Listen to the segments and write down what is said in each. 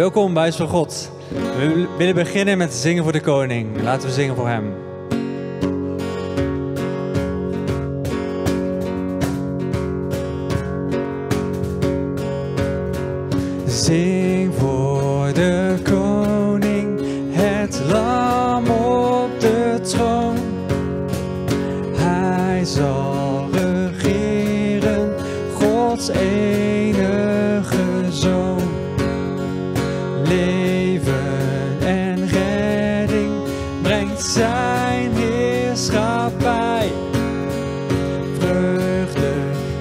Welkom bij van God. We willen beginnen met zingen voor de koning. Laten we zingen voor hem. Zing voor de koning, het lam op de troon. Hij zal regeren, Gods enige zijn heerschappij. Vreugde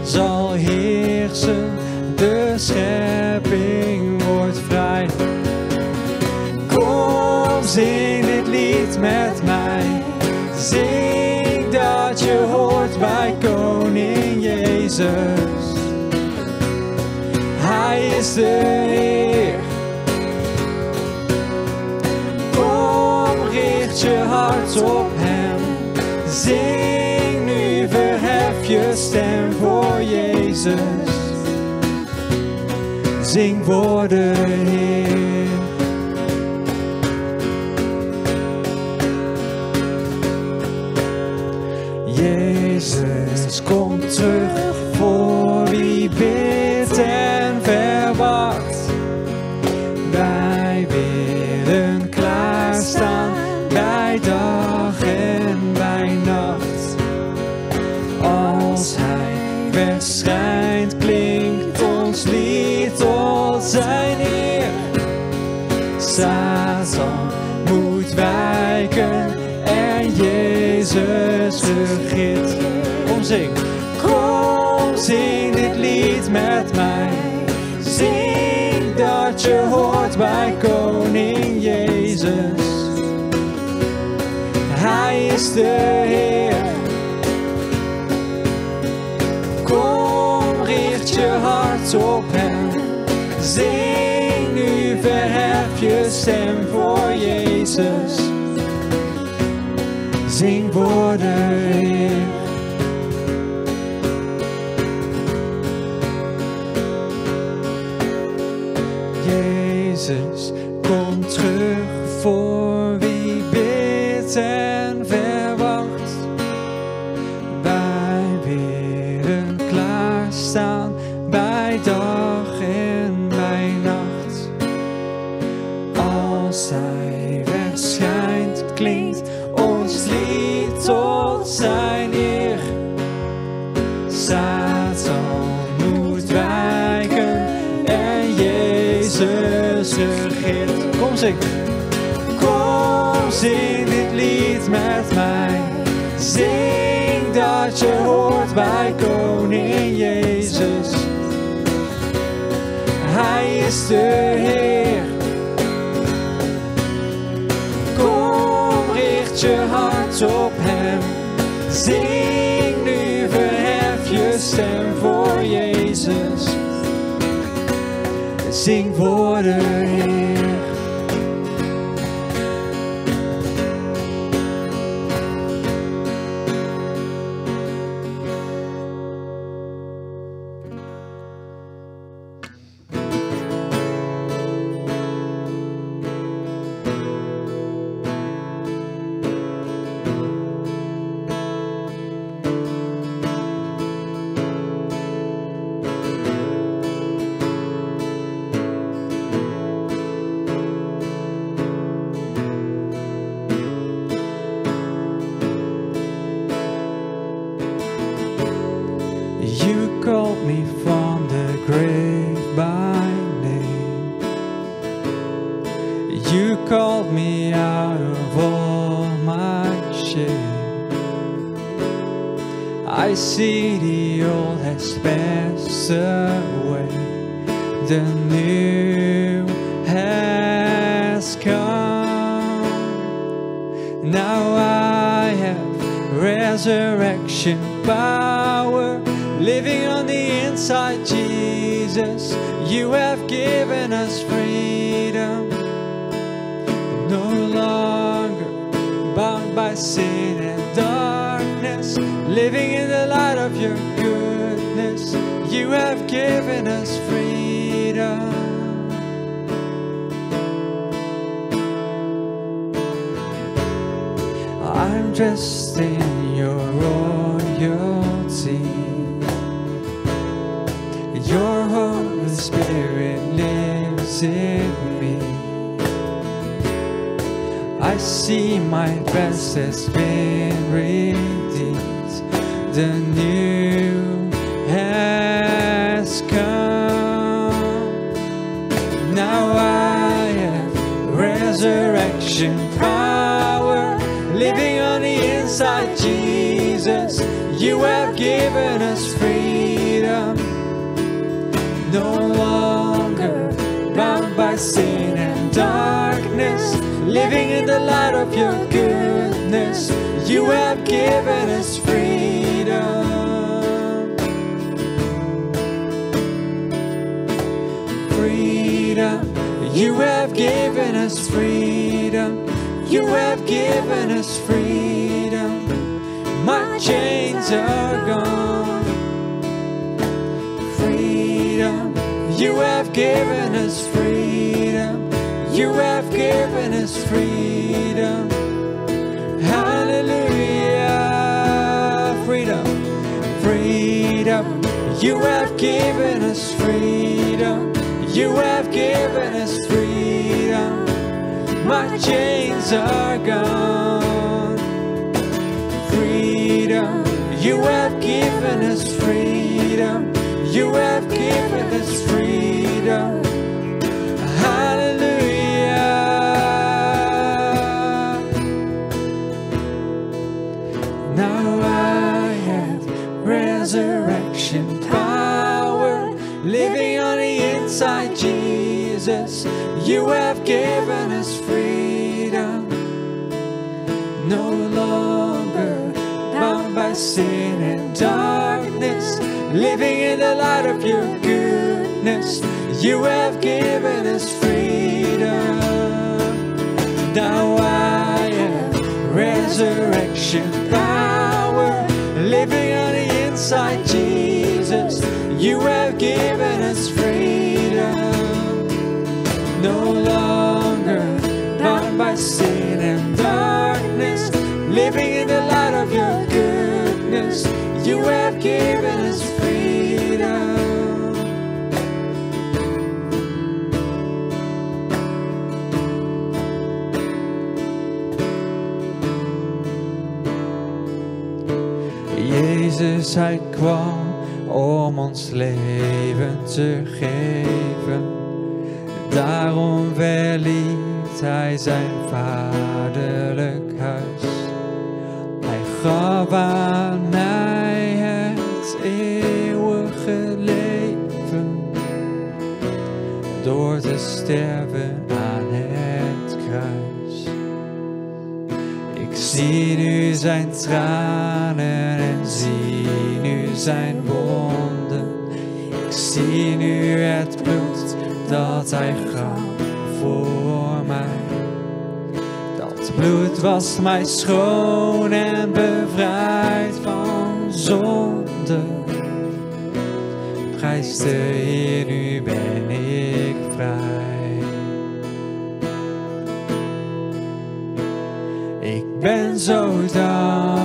zal heersen, de schepping wordt vrij. Kom, zing dit lied met mij. Zing dat je hoort bij Koning Jezus. Hij is de op Hem. Zing nu, verhef je stem voor Jezus. Zing voor de Heer. Regeert. Kom zing, kom zing dit lied met mij. Zing dat je hoort bij Koning Jezus. Hij is de Heer. Kom, richt je hart op Hem. Zing nu, verhef je stem voor Jezus. Zing voor. Jezus komt terug voor wie bidt bij Koning Jezus. Hij is de Heer. Kom, richt je hart op Hem. Zing nu, verhef je stem voor Jezus. Zing voor de Heer. Given us freedom. You have given us freedom. Hallelujah. Freedom. Freedom. You have given us freedom. You have given us freedom. My chains are gone. Freedom. You have given us freedom. You have given us freedom. Sin and darkness, living in the light of your goodness. You have given us freedom. Now I have resurrection power living on the inside, Jesus. You have given us freedom. You have given us. Jezus, hij kwam om ons leven te geven. Daarom verliet hij zijn vaderlijk huis. Hij gaf aan te sterven aan het kruis. Ik zie nu zijn tranen en zie nu zijn wonden. Ik zie nu het bloed dat hij gaf voor mij. Dat bloed was mij schoon en bevrijd van zonde. Prijs de Heer, nu ben ik Ik ben zo dankbaar,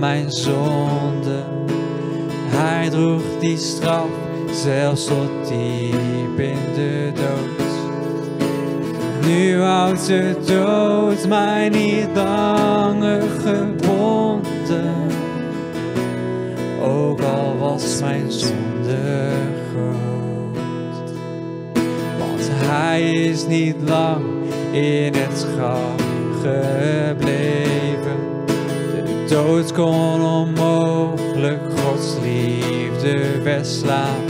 mijn zonde. Hij droeg die straf zelfs tot diep in de dood. Nu houdt de dood mij niet langer gebonden. Ook al was mijn zonde groot. Want hij is niet lang in het graf gebleven. Dood kon onmogelijk Gods liefde verslaan.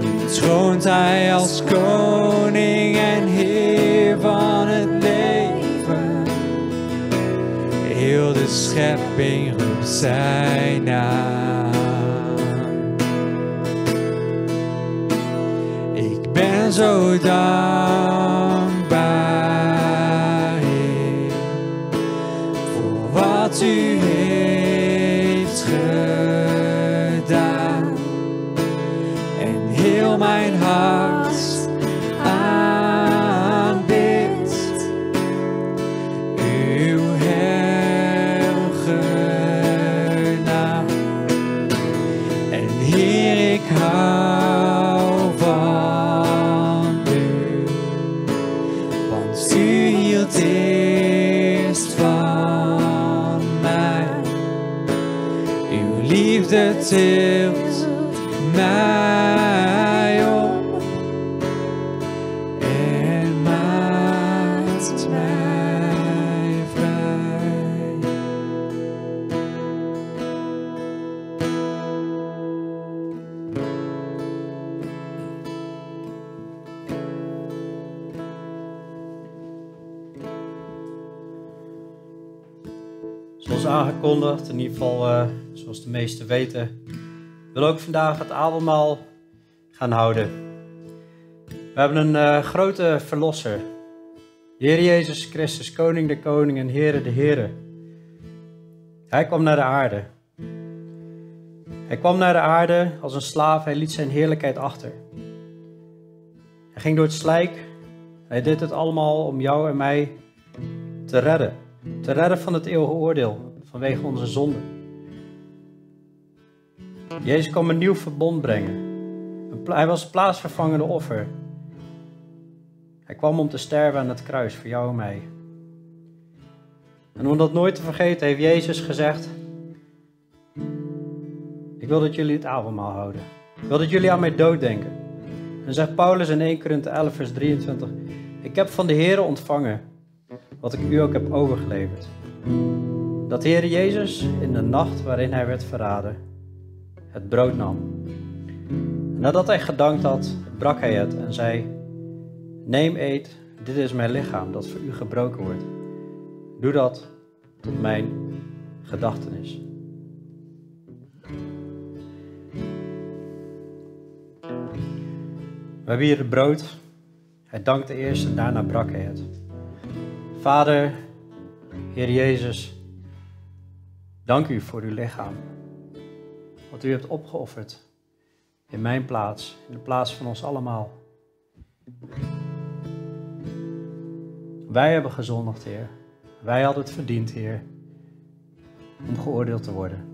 Nu troont hij als koning en heer van het leven. Heel de schepping roept zijn naam. Ik ben zo dankbaar, in ieder geval eh, zoals de meesten weten, wil ook vandaag het avondmaal gaan houden. We hebben een eh, grote verlosser. De Heer Jezus Christus, Koning de Koning en Heere de Heere. Hij kwam naar de aarde. Hij kwam naar de aarde als een slaaf, hij liet zijn heerlijkheid achter. Hij ging door het slijk. Hij deed het allemaal om jou en mij te redden. Te redden van het eeuwige oordeel vanwege onze zonde. Jezus kwam een nieuw verbond brengen. Hij was plaatsvervangende offer. Hij kwam om te sterven aan het kruis voor jou en mij. En om dat nooit te vergeten heeft Jezus gezegd: Ik wil dat jullie het avondmaal houden. Ik wil dat jullie aan mij dooddenken. En zegt Paulus in 1 Korinthe 11 vers 23: Ik heb van de Here ontvangen wat ik u ook heb overgeleverd. Dat de Heer Jezus in de nacht waarin hij werd verraden, het brood nam. Nadat hij gedankt had, brak hij het en zei: Neem, eet, dit is mijn lichaam dat voor u gebroken wordt. Doe dat tot mijn gedachtenis. We hebben hier het brood. Hij dankte eerst en daarna brak hij het. Vader, Heer Jezus, dank u voor uw lichaam. Wat u hebt opgeofferd in mijn plaats, in de plaats van ons allemaal. Wij hebben gezondigd, Heer. Wij hadden het verdiend, Heer, om geoordeeld te worden.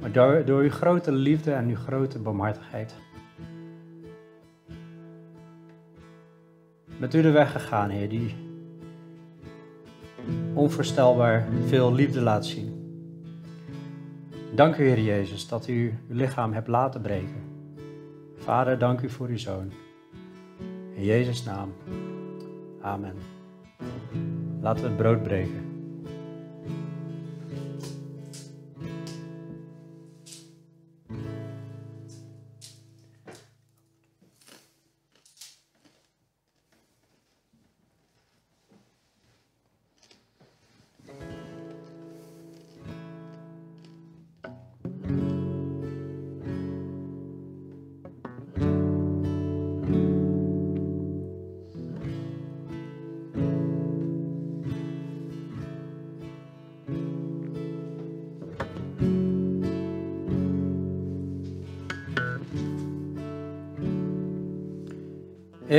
Maar door, uw grote liefde en uw grote barmhartigheid bent u de weg gegaan, Heer, die onvoorstelbaar veel liefde laat zien. Dank u, Heer Jezus, dat u uw lichaam hebt laten breken. Vader, dank u voor uw Zoon. In Jezus' naam. Amen. Laten we het brood breken.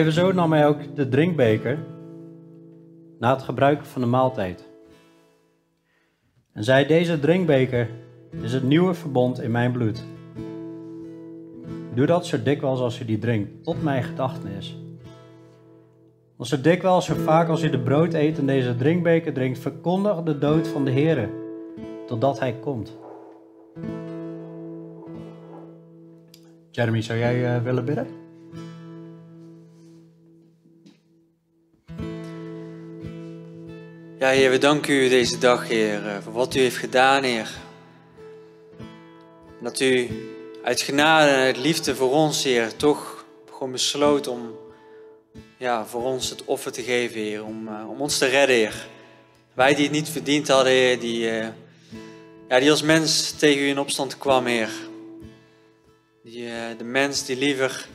Evenzo nam hij ook de drinkbeker na het gebruiken van de maaltijd. En zei: Deze drinkbeker is het nieuwe verbond in mijn bloed. Doe dat zo dikwijls als u die drinkt, tot mijn gedachtenis. Want zo dikwijls, zo vaak als u de brood eet en deze drinkbeker drinkt, verkondig de dood van de Heer, totdat Hij komt. Jeremy, zou jij uh, willen bidden? Ja, Heer, we danken u deze dag, Heer, eh, voor wat u heeft gedaan, Heer. Dat u uit genade en uit liefde voor ons, Heer, toch gewoon besloot om ja, voor ons het offer te geven, Heer. Om, uh, om ons te redden, Heer. Wij die het niet verdiend hadden, Heer, die, uh, ja, die als mens tegen u in opstand kwam, Heer. Die, de mens die liever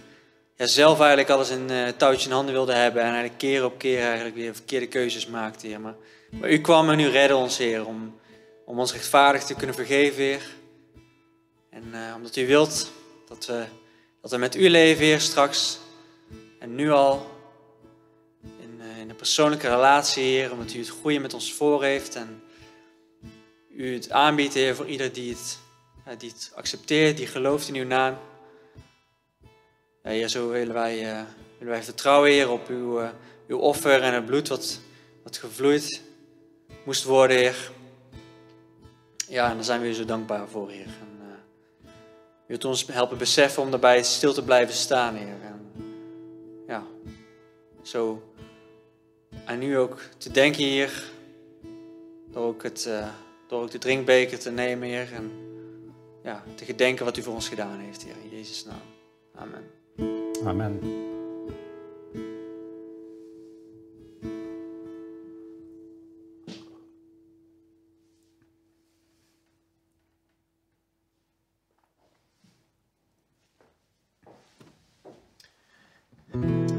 ja, zelf eigenlijk alles in touwtje in handen wilde hebben. En eigenlijk keer op keer eigenlijk weer verkeerde keuzes maakte, Heer. Maar, maar u kwam en u redde ons, Heer. Om, om ons rechtvaardig te kunnen vergeven, Heer. En omdat u wilt dat we, dat we met u leven, Heer, straks. En nu al persoonlijke relatie, Heer, omdat u het goede met ons voor heeft en u het aanbiedt, Heer, voor ieder die het, die het accepteert, die gelooft in uw naam. Ja, zo willen wij, willen wij vertrouwen, Heer, op uw, uw offer en het bloed wat, wat gevloeid moest worden, Heer. Ja, en daar zijn we u zo dankbaar voor, Heer. En, uh, u wilt ons helpen beseffen om daarbij stil te blijven staan, Heer. En, ja, zo en nu ook te denken hier, door ook, het, uh, door ook de drinkbeker te nemen, Heer. En ja, te gedenken wat u voor ons gedaan heeft, Heer. In Jezus' naam. Amen. Amen.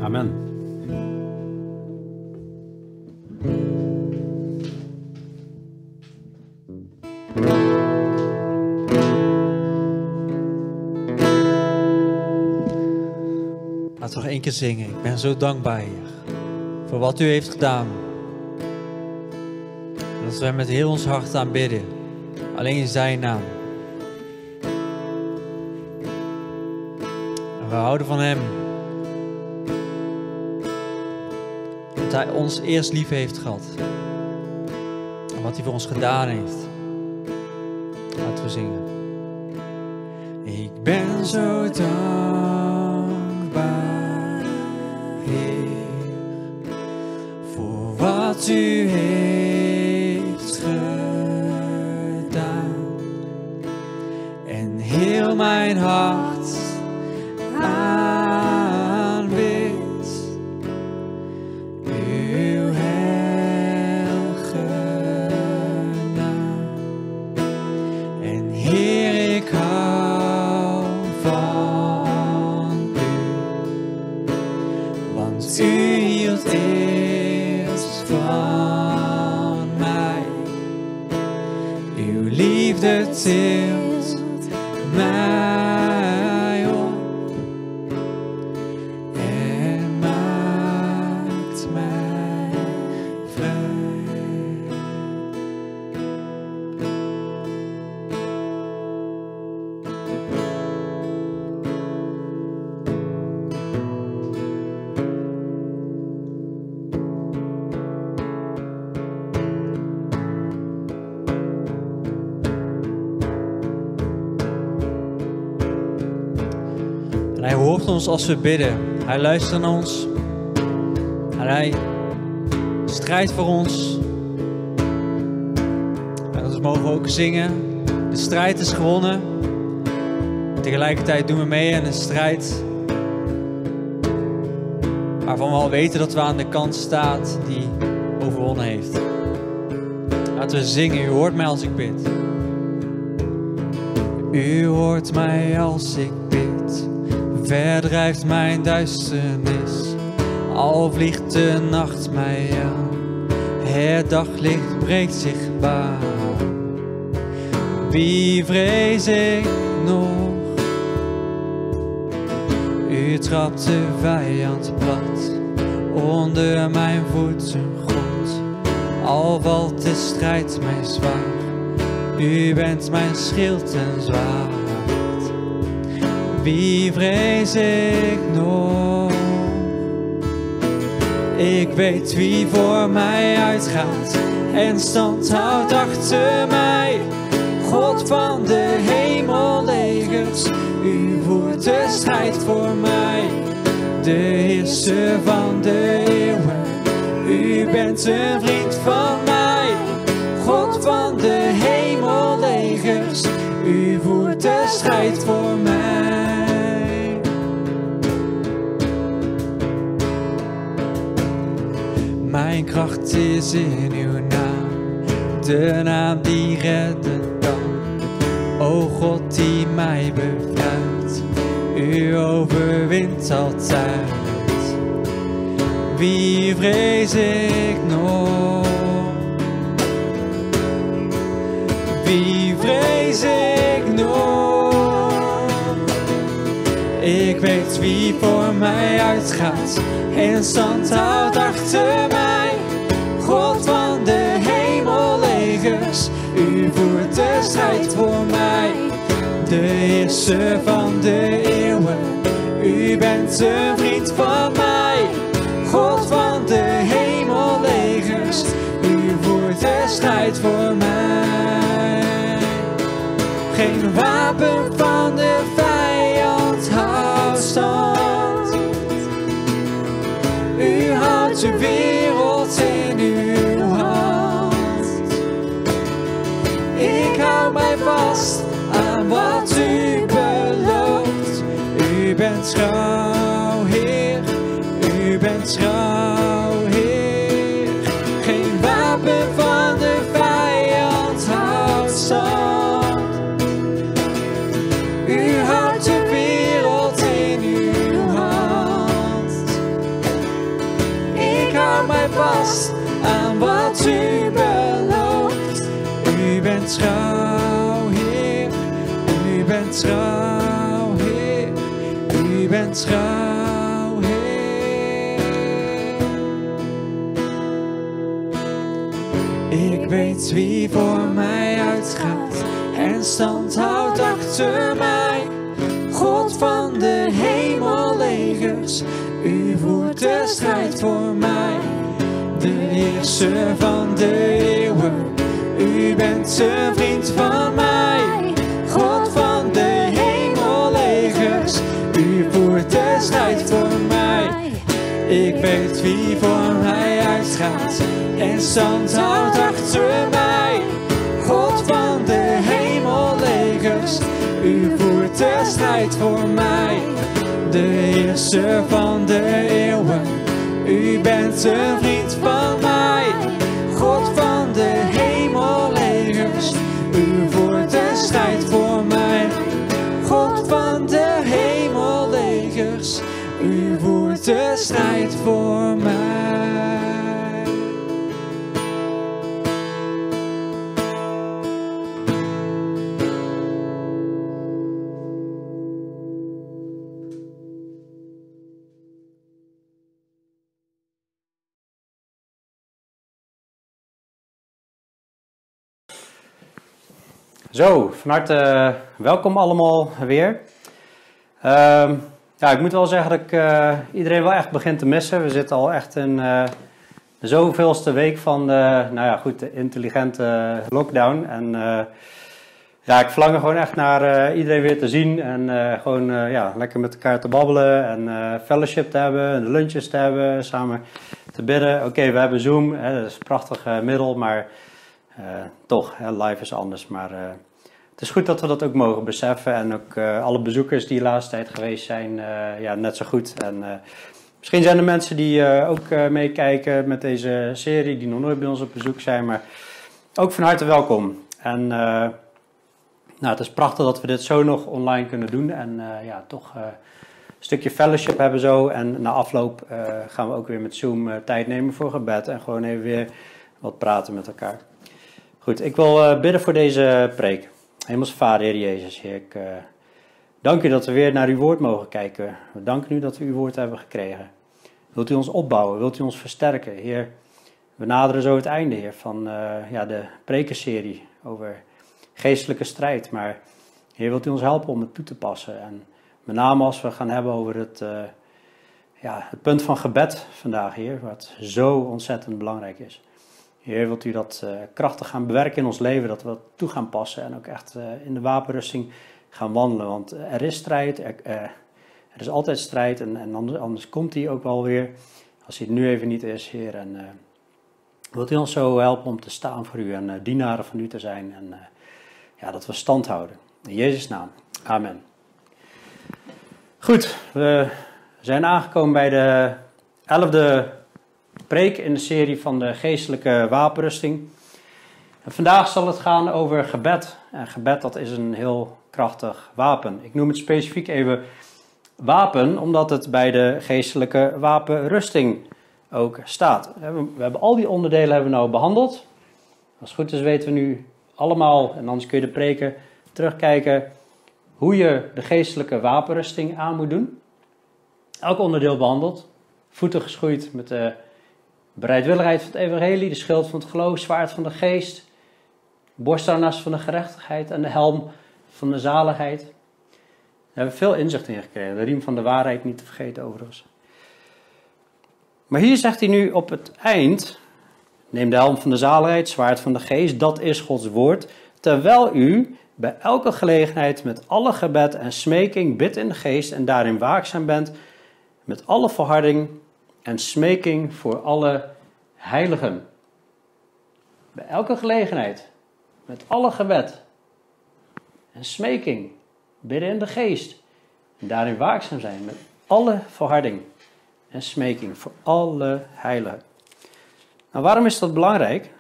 Amen. We nog één keer zingen. Ik ben zo dankbaar, voor wat u heeft gedaan. Dat we met heel ons hart aanbidden. Alleen in zijn naam. En we houden van hem. Hij ons eerst lief heeft gehad. En wat hij voor ons gedaan heeft. Laten we zingen. Ik ben zo dankbaar, Heer, voor wat u heeft we bidden. Hij luistert naar ons. En hij strijdt voor ons. En dat mogen we ook zingen. De strijd is gewonnen. Tegelijkertijd doen we mee aan een strijd. Waarvan we al weten dat we aan de kant staan die overwonnen heeft. Laten we zingen. U hoort mij als ik bid. U hoort mij als ik bid. Verdrijft mijn duisternis. Al vliegt de nacht mij aan. Het daglicht breekt zichtbaar. Wie vrees ik nog? U trapt de vijand plat. Onder mijn voeten God. Al valt de strijd mij zwaar. U bent mijn schild en zwaard. Wie vrees ik nog? Ik weet wie voor mij uitgaat en stand houdt achter mij. God van de hemellegers, u voert de strijd voor mij. De heerser van de eeuwen, u bent een vriend van mij. God van de hemellegers, u voert de strijd voor mij. Kracht is in uw naam, de naam die redden kan. O God die mij bevrijdt, u overwint altijd. Wie vrees ik nog? Wie vrees ik nog? Ik weet wie voor mij uitgaat en stand houdt achter mij. Strijd voor mij. De heerser van de eeuwen, u bent een vriend van mij. God van de hemellegers, u voert de strijd voor U stand houdt achter mij. God van de hemellegers, u voert de strijd voor mij. De heerser van de eeuwen, u bent een vriend van mij. God van de hemellegers, u voert de strijd voor mij. Ik weet wie voor mij uitgaat en stand houdt achter mij. Voor mij. De heerser van de eeuwen, u bent een vriend van mij. God van de hemellegers, u voert de strijd voor mij. God van de hemellegers, u voert de strijd voor mij. Zo, van harte eh, welkom allemaal weer. Ehm, ja, ik moet wel zeggen dat ik eh, iedereen wel echt begin te missen. We zitten al echt in eh, de zoveelste week van de, nou ja, goed, de intelligente lockdown. En ja, ik verlang er gewoon echt naar iedereen weer te zien en gewoon ja, lekker met elkaar te babbelen en fellowship te hebben, en lunches te hebben, samen te bidden. Oké, we hebben Zoom, hè, dat is een prachtig middel, maar toch, hè, live is anders. Maar uh, het is goed dat we dat ook mogen beseffen. En ook uh, alle bezoekers die de laatste tijd geweest zijn, ja, net zo goed. En misschien zijn er mensen die ook meekijken met deze serie, die nog nooit bij ons op bezoek zijn. Maar ook van harte welkom. En nou, het is prachtig dat we dit zo nog online kunnen doen. En ja, toch een stukje fellowship hebben zo. En na afloop gaan we ook weer met Zoom tijd nemen voor gebed. En gewoon even weer wat praten met elkaar. Goed, ik wil uh, bidden voor deze preek. Hemels Vader, Heer Jezus, Heer, ik uh, dank u dat we weer naar uw woord mogen kijken. We danken u dat we uw woord hebben gekregen. Wilt u ons opbouwen? Wilt u ons versterken? Heer, we naderen zo het einde, Heer, van uh, ja, de prekenserie over geestelijke strijd. Maar Heer, wilt u ons helpen om het toe te passen? En met name als we gaan hebben over het, ja, het punt van gebed vandaag, Heer, wat zo ontzettend belangrijk is. Heer, wilt u dat uh, krachtig gaan bewerken in ons leven, dat we dat toe gaan passen en ook echt uh, in de wapenrusting gaan wandelen. Want er is strijd, er, uh, er is altijd strijd en, en anders, anders, komt die ook wel weer, als hij nu even niet is, Heer. En wilt u ons zo helpen om te staan voor u en dienaren van u te zijn en ja, dat we stand houden. In Jezus' naam, amen. Goed, we zijn aangekomen bij de elfde preek in de serie van de geestelijke wapenrusting. En vandaag zal het gaan over gebed. En gebed dat is een heel krachtig wapen. Ik noem het specifiek even wapen, omdat het bij de geestelijke wapenrusting ook staat. We hebben al die onderdelen hebben we nou behandeld. Als het goed is weten we nu allemaal, en anders kun je de preken terugkijken, hoe je de geestelijke wapenrusting aan moet doen. Elk onderdeel behandeld. Voeten geschoeid met de bereidwilligheid van het evangelie, de schild van het geloof, zwaard van de geest, borstharnas van de gerechtigheid en de helm van de zaligheid. Daar hebben we veel inzicht in gekregen. De riem van de waarheid niet te vergeten overigens. Maar hier zegt hij nu op het eind, neem de helm van de zaligheid, zwaard van de geest, dat is Gods woord, terwijl u bij elke gelegenheid met alle gebed en smeking bidt in de geest en daarin waakzaam bent, met alle verharding en smeking voor alle heiligen. Bij elke gelegenheid, met alle gebed en smeking, bidden in de geest en daarin waakzaam zijn met alle verharding en smeking voor alle heiligen. Nou, waarom is dat belangrijk?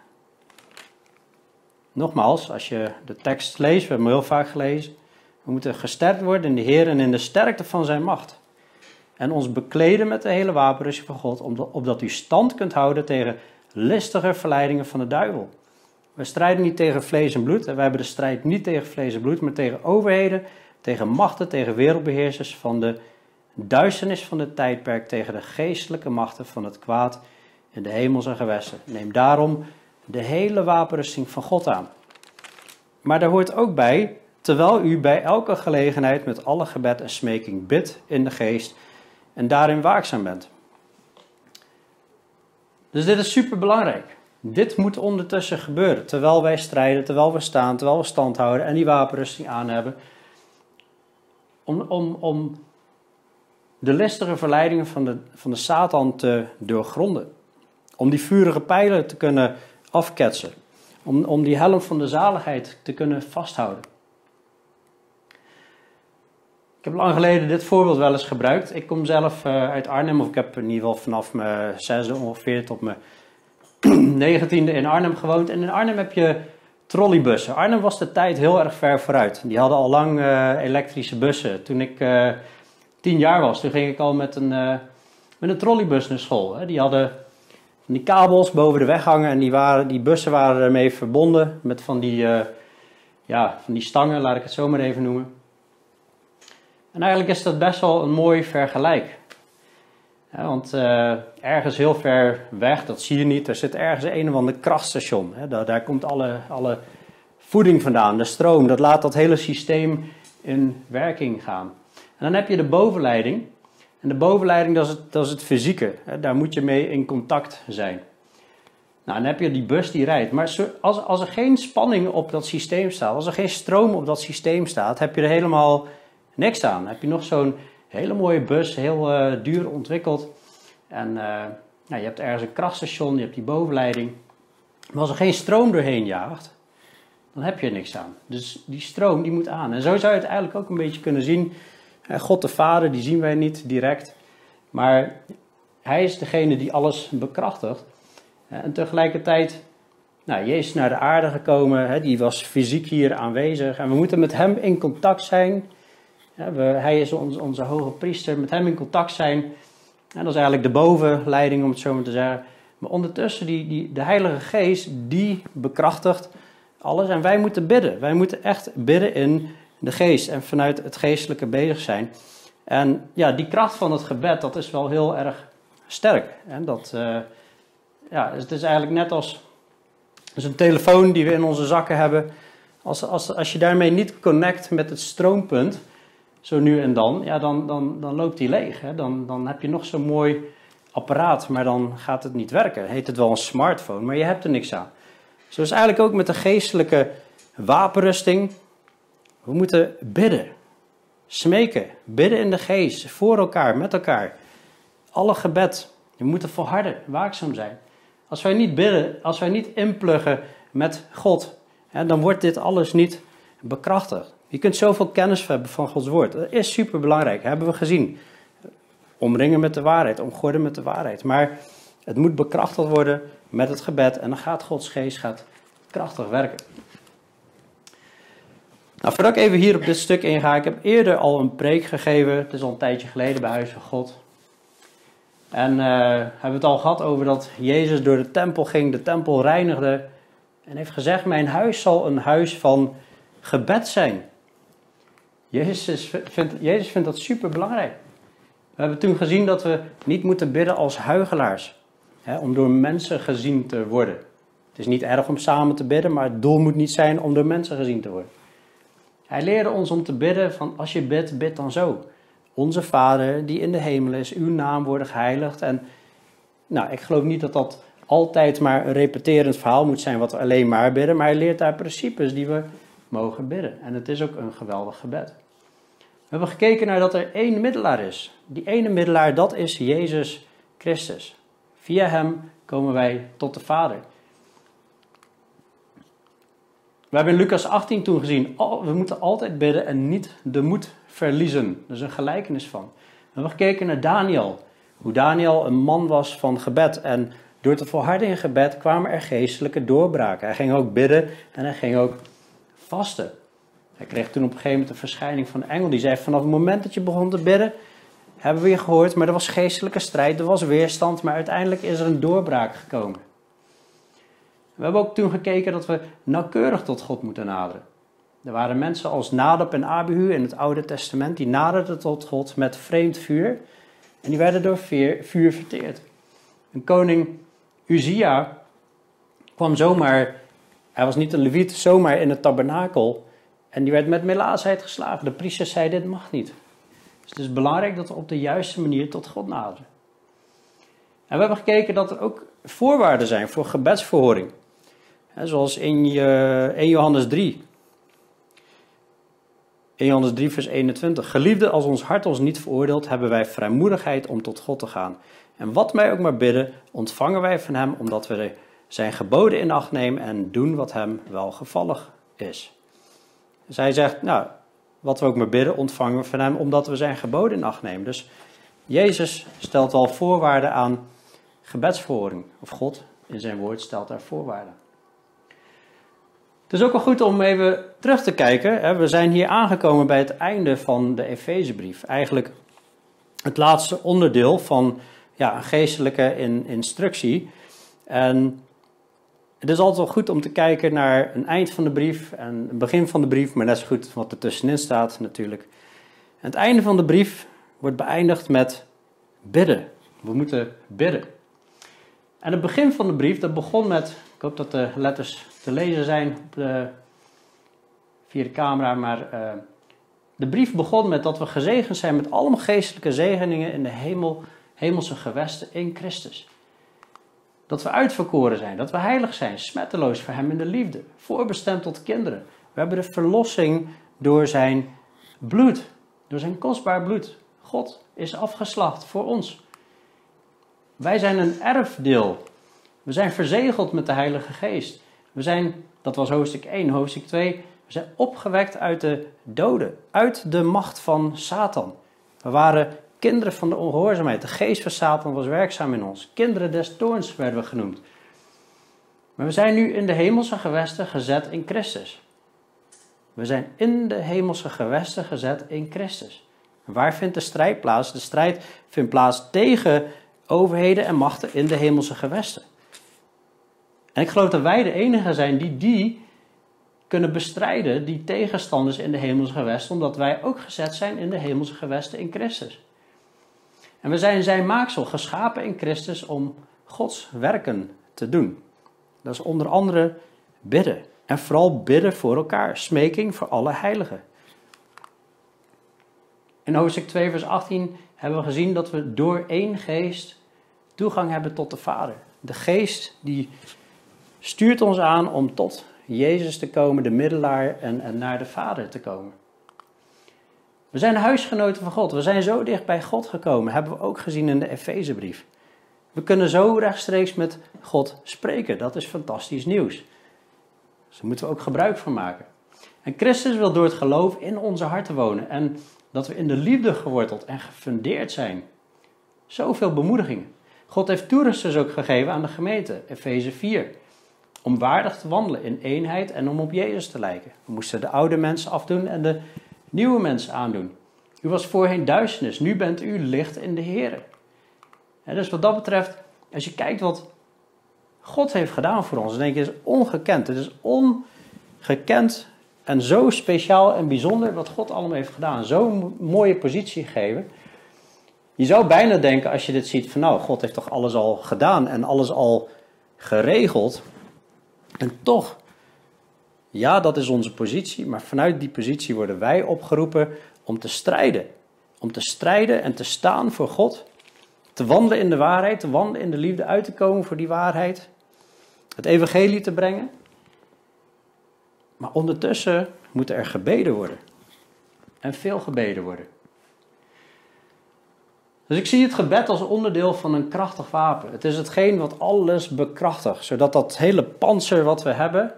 Nogmaals, als je de tekst leest, we hebben hem heel vaak gelezen, we moeten gesterkt worden in de Heer en in de sterkte van zijn macht. En ons bekleden met de hele wapenrusting van God, opdat u stand kunt houden tegen listige verleidingen van de duivel. We strijden niet tegen vlees en bloed. En wij hebben de strijd niet tegen vlees en bloed, maar tegen overheden, tegen machten, tegen wereldbeheersers van de duisternis van het tijdperk, tegen de geestelijke machten van het kwaad in de hemelse gewesten. Neem daarom de hele wapenrusting van God aan. Maar daar hoort ook bij, terwijl u bij elke gelegenheid met alle gebed en smeking bidt in de geest en daarin waakzaam bent. Dus dit is super belangrijk. Dit moet ondertussen gebeuren, terwijl wij strijden, terwijl we staan, terwijl we stand houden en die wapenrusting aan hebben. Om, om, om de listige verleidingen van de, van de Satan te doorgronden. Om die vurige pijlen te kunnen afketsen. Om, om die helm van de zaligheid te kunnen vasthouden. Ik heb lang geleden dit voorbeeld wel eens gebruikt. Ik kom zelf uh, uit Arnhem, of ik heb in ieder geval vanaf mijn zesde ongeveer tot mijn negentiende in Arnhem gewoond. En in Arnhem heb je trolleybussen. Arnhem was de tijd heel erg ver vooruit. Die hadden al lang uh, elektrische bussen. Toen ik uh, tien jaar was, toen ging ik al met een, met een trolleybus naar school. Hè. Die hadden die kabels boven de weg hangen en die, waren, die bussen waren ermee verbonden met van die, ja, van die stangen, laat ik het zo maar even noemen. En eigenlijk is dat best wel een mooi vergelijk. Want uh, ergens heel ver weg, dat zie je niet, er zit ergens een of ander krachtstation. Hè, daar, daar, komt alle, alle voeding vandaan, de stroom. Dat laat dat hele systeem in werking gaan. En dan heb je de bovenleiding. En de bovenleiding, dat is het, dat is het fysieke. Hè, daar moet je mee in contact zijn. Nou, dan heb je die bus die rijdt. Maar als, als er geen spanning op dat systeem staat, als er geen stroom op dat systeem staat, heb je er helemaal niks aan. Heb je nog zo'n hele mooie bus, heel uh, duur ontwikkeld. En uh, nou, je hebt ergens een krachtstation, je hebt die bovenleiding. Maar als er geen stroom doorheen jaagt, dan heb je niks aan. Dus die stroom die moet aan. En zo zou je het eigenlijk ook een beetje kunnen zien. God de Vader, die zien wij niet direct. Maar hij is degene die alles bekrachtigt. En tegelijkertijd, nou, Jezus naar de aarde gekomen, die was fysiek hier aanwezig. En we moeten met hem in contact zijn hij is ons, onze hoge priester, met hem in contact zijn. Dat is eigenlijk de bovenleiding, om het zo maar te zeggen. Maar ondertussen, die, die, de Heilige Geest, die bekrachtigt alles. En wij moeten bidden. Wij moeten echt bidden in de geest en vanuit het geestelijke bezig zijn. En ja, die kracht van het gebed, dat is wel heel erg sterk. En dat, uh, ja, het is eigenlijk net als, als een telefoon die we in onze zakken hebben. Als, als, als je daarmee niet connect met het stroompunt, zo nu en dan, ja, dan, dan, dan loopt die leeg. Hè? Dan, dan heb je nog zo'n mooi apparaat, maar dan gaat het niet werken. Heet het wel een smartphone, maar je hebt er niks aan. Zo is eigenlijk ook met de geestelijke wapenrusting. We moeten bidden, smeken, bidden in de geest, voor elkaar, met elkaar. Alle gebed. We moeten volharden, waakzaam zijn. Als wij niet bidden, als wij niet inpluggen met God, dan wordt dit alles niet bekrachtigd. Je kunt zoveel kennis hebben van Gods woord. Dat is super belangrijk, hebben we gezien. Omringen met de waarheid, omgorden met de waarheid. Maar het moet bekrachtigd worden met het gebed en dan gaat Gods geest gaat krachtig werken. Nou, voordat ik even hier op dit stuk inga, ik heb eerder al een preek gegeven, het is al een tijdje geleden bij Huis van God. En uh, hebben we het al gehad over dat Jezus door de tempel ging, de tempel reinigde en heeft gezegd, mijn huis zal een huis van gebed zijn. Jezus vindt, dat super belangrijk. We hebben toen gezien dat we niet moeten bidden als huigelaars, hè, om door mensen gezien te worden. Het is niet erg om samen te bidden, maar het doel moet niet zijn om door mensen gezien te worden. Hij leerde ons om te bidden van als je bidt, bid dan zo. Onze Vader die in de hemel is, uw naam wordt geheiligd. En nou, ik geloof niet dat dat altijd maar een repeterend verhaal moet zijn wat we alleen maar bidden, maar hij leert daar principes die we mogen bidden. En het is ook een geweldig gebed. We hebben gekeken naar dat er één middelaar is. Die ene middelaar, dat is Jezus Christus. Via hem komen wij tot de Vader. We hebben in Lucas 18 toen gezien, we moeten altijd bidden en niet de moed verliezen. Dat is een gelijkenis van. We hebben gekeken naar Daniel. Hoe Daniel een man was van gebed. En door te volharden in gebed kwamen er geestelijke doorbraken. Hij ging ook bidden en hij ging ook vasten. Hij kreeg toen op een gegeven moment een verschijning van een engel. Die zei, vanaf het moment dat je begon te bidden, hebben we je gehoord. Maar er was geestelijke strijd, er was weerstand. Maar uiteindelijk is er een doorbraak gekomen. We hebben ook toen gekeken dat we nauwkeurig tot God moeten naderen. Er waren mensen als Nadab en Abihu in het Oude Testament, die naderden tot God met vreemd vuur. En die werden door vuur verteerd. Een koning Uzia kwam zomaar, hij was niet een leviet, zomaar in het tabernakel. En die werd met melaasheid geslagen. De priester zei, dit mag niet. Dus het is belangrijk dat we op de juiste manier tot God naderen. En we hebben gekeken dat er ook voorwaarden zijn voor gebedsverhoring. Zoals in 1 Johannes 3. 1 Johannes 3, vers 21. Geliefde, als ons hart ons niet veroordeelt, hebben wij vrijmoedigheid om tot God te gaan. En wat wij ook maar bidden, ontvangen wij van Hem, omdat we zijn geboden in acht nemen en doen wat Hem welgevallig is. Hij zegt, nou, wat we ook maar bidden, ontvangen we van Hem, omdat we zijn geboden in acht nemen. Dus Jezus stelt al voorwaarden aan gebedsverhoring. Of God in zijn woord stelt daar voorwaarden. Het is ook wel goed om even terug te kijken. We zijn hier aangekomen bij het einde van de Efezebrief. Eigenlijk het laatste onderdeel van ja, een geestelijke instructie. En het is altijd wel goed om te kijken naar een eind van de brief en een begin van de brief, maar net zo goed wat er tussenin staat natuurlijk. Het einde van de brief wordt beëindigd met bidden. We moeten bidden. En het begin van de brief, dat begon met, ik hoop dat de letters te lezen zijn op de, via de camera, maar uh, de brief begon met dat we gezegend zijn met allemaal geestelijke zegeningen in de hemel, hemelse gewesten in Christus. Dat we uitverkoren zijn, dat we heilig zijn, smetteloos voor Hem in de liefde, voorbestemd tot kinderen. We hebben de verlossing door Zijn bloed, door Zijn kostbaar bloed. God is afgeslacht voor ons. Wij zijn een erfdeel. We zijn verzegeld met de Heilige Geest. We zijn, dat was hoofdstuk 1, hoofdstuk 2, we zijn opgewekt uit de doden, uit de macht van Satan. We waren kinderen van de ongehoorzaamheid. De geest van Satan was werkzaam in ons. Kinderen des toorns werden we genoemd. Maar we zijn nu in de hemelse gewesten gezet in Christus. We zijn in de hemelse gewesten gezet in Christus. waar vindt de strijd plaats? De strijd vindt plaats tegen overheden en machten in de hemelse gewesten. En ik geloof dat wij de enige zijn die die kunnen bestrijden, die tegenstanders in de hemelse gewesten, omdat wij ook gezet zijn in de hemelse gewesten in Christus. En we zijn zijn maaksel, geschapen in Christus om Gods werken te doen. Dat is onder andere bidden. En vooral bidden voor elkaar, smeking voor alle heiligen. In hoofdstuk 2, vers 18 hebben we gezien dat we door één geest toegang hebben tot de Vader. De geest die stuurt ons aan om tot Jezus te komen, de middelaar, en, en naar de Vader te komen. We zijn huisgenoten van God. We zijn zo dicht bij God gekomen. Hebben we ook gezien in de Efezebrief. We kunnen zo rechtstreeks met God spreken. Dat is fantastisch nieuws. Dus daar moeten we ook gebruik van maken. En Christus wil door het geloof in onze harten wonen. En dat we in de liefde geworteld en gefundeerd zijn. Zoveel bemoedigingen. God heeft toerusters ook gegeven aan de gemeente, Efeze 4. Om waardig te wandelen in eenheid en om op Jezus te lijken. We moesten de oude mensen afdoen en de nieuwe mensen aandoen. U was voorheen duisternis, nu bent u licht in de Heer. dus wat dat betreft, als je kijkt wat God heeft gedaan voor ons, dan denk je, het is ongekend. Het is ongekend en zo speciaal en bijzonder wat God allemaal heeft gedaan. Zo'n mooie positie gegeven. Je zou bijna denken als je dit ziet van nou, God heeft toch alles al gedaan en alles al geregeld. En toch, ja, dat is onze positie, maar vanuit die positie worden wij opgeroepen om te strijden. Om te strijden en te staan voor God. Te wandelen in de waarheid, te wandelen in de liefde, uit te komen voor die waarheid. Het evangelie te brengen. Maar ondertussen moet er gebeden worden. En veel gebeden worden. Dus ik zie het gebed als onderdeel van een krachtig wapen. Het is hetgeen wat alles bekrachtigt, zodat dat hele panzer wat we hebben,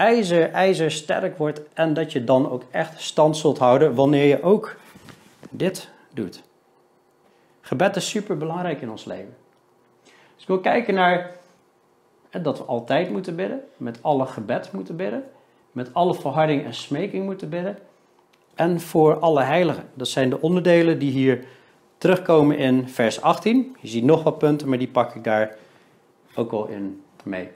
ijzer, ijzer sterk wordt en dat je dan ook echt stand zult houden wanneer je ook dit doet. Gebed is super belangrijk in ons leven. Dus ik wil kijken naar dat we altijd moeten bidden, met alle gebed moeten bidden, met alle verharding en smeking moeten bidden en voor alle heiligen. Dat zijn de onderdelen die hier terugkomen in vers 18. Je ziet nog wat punten, maar die pak ik daar ook al in mee.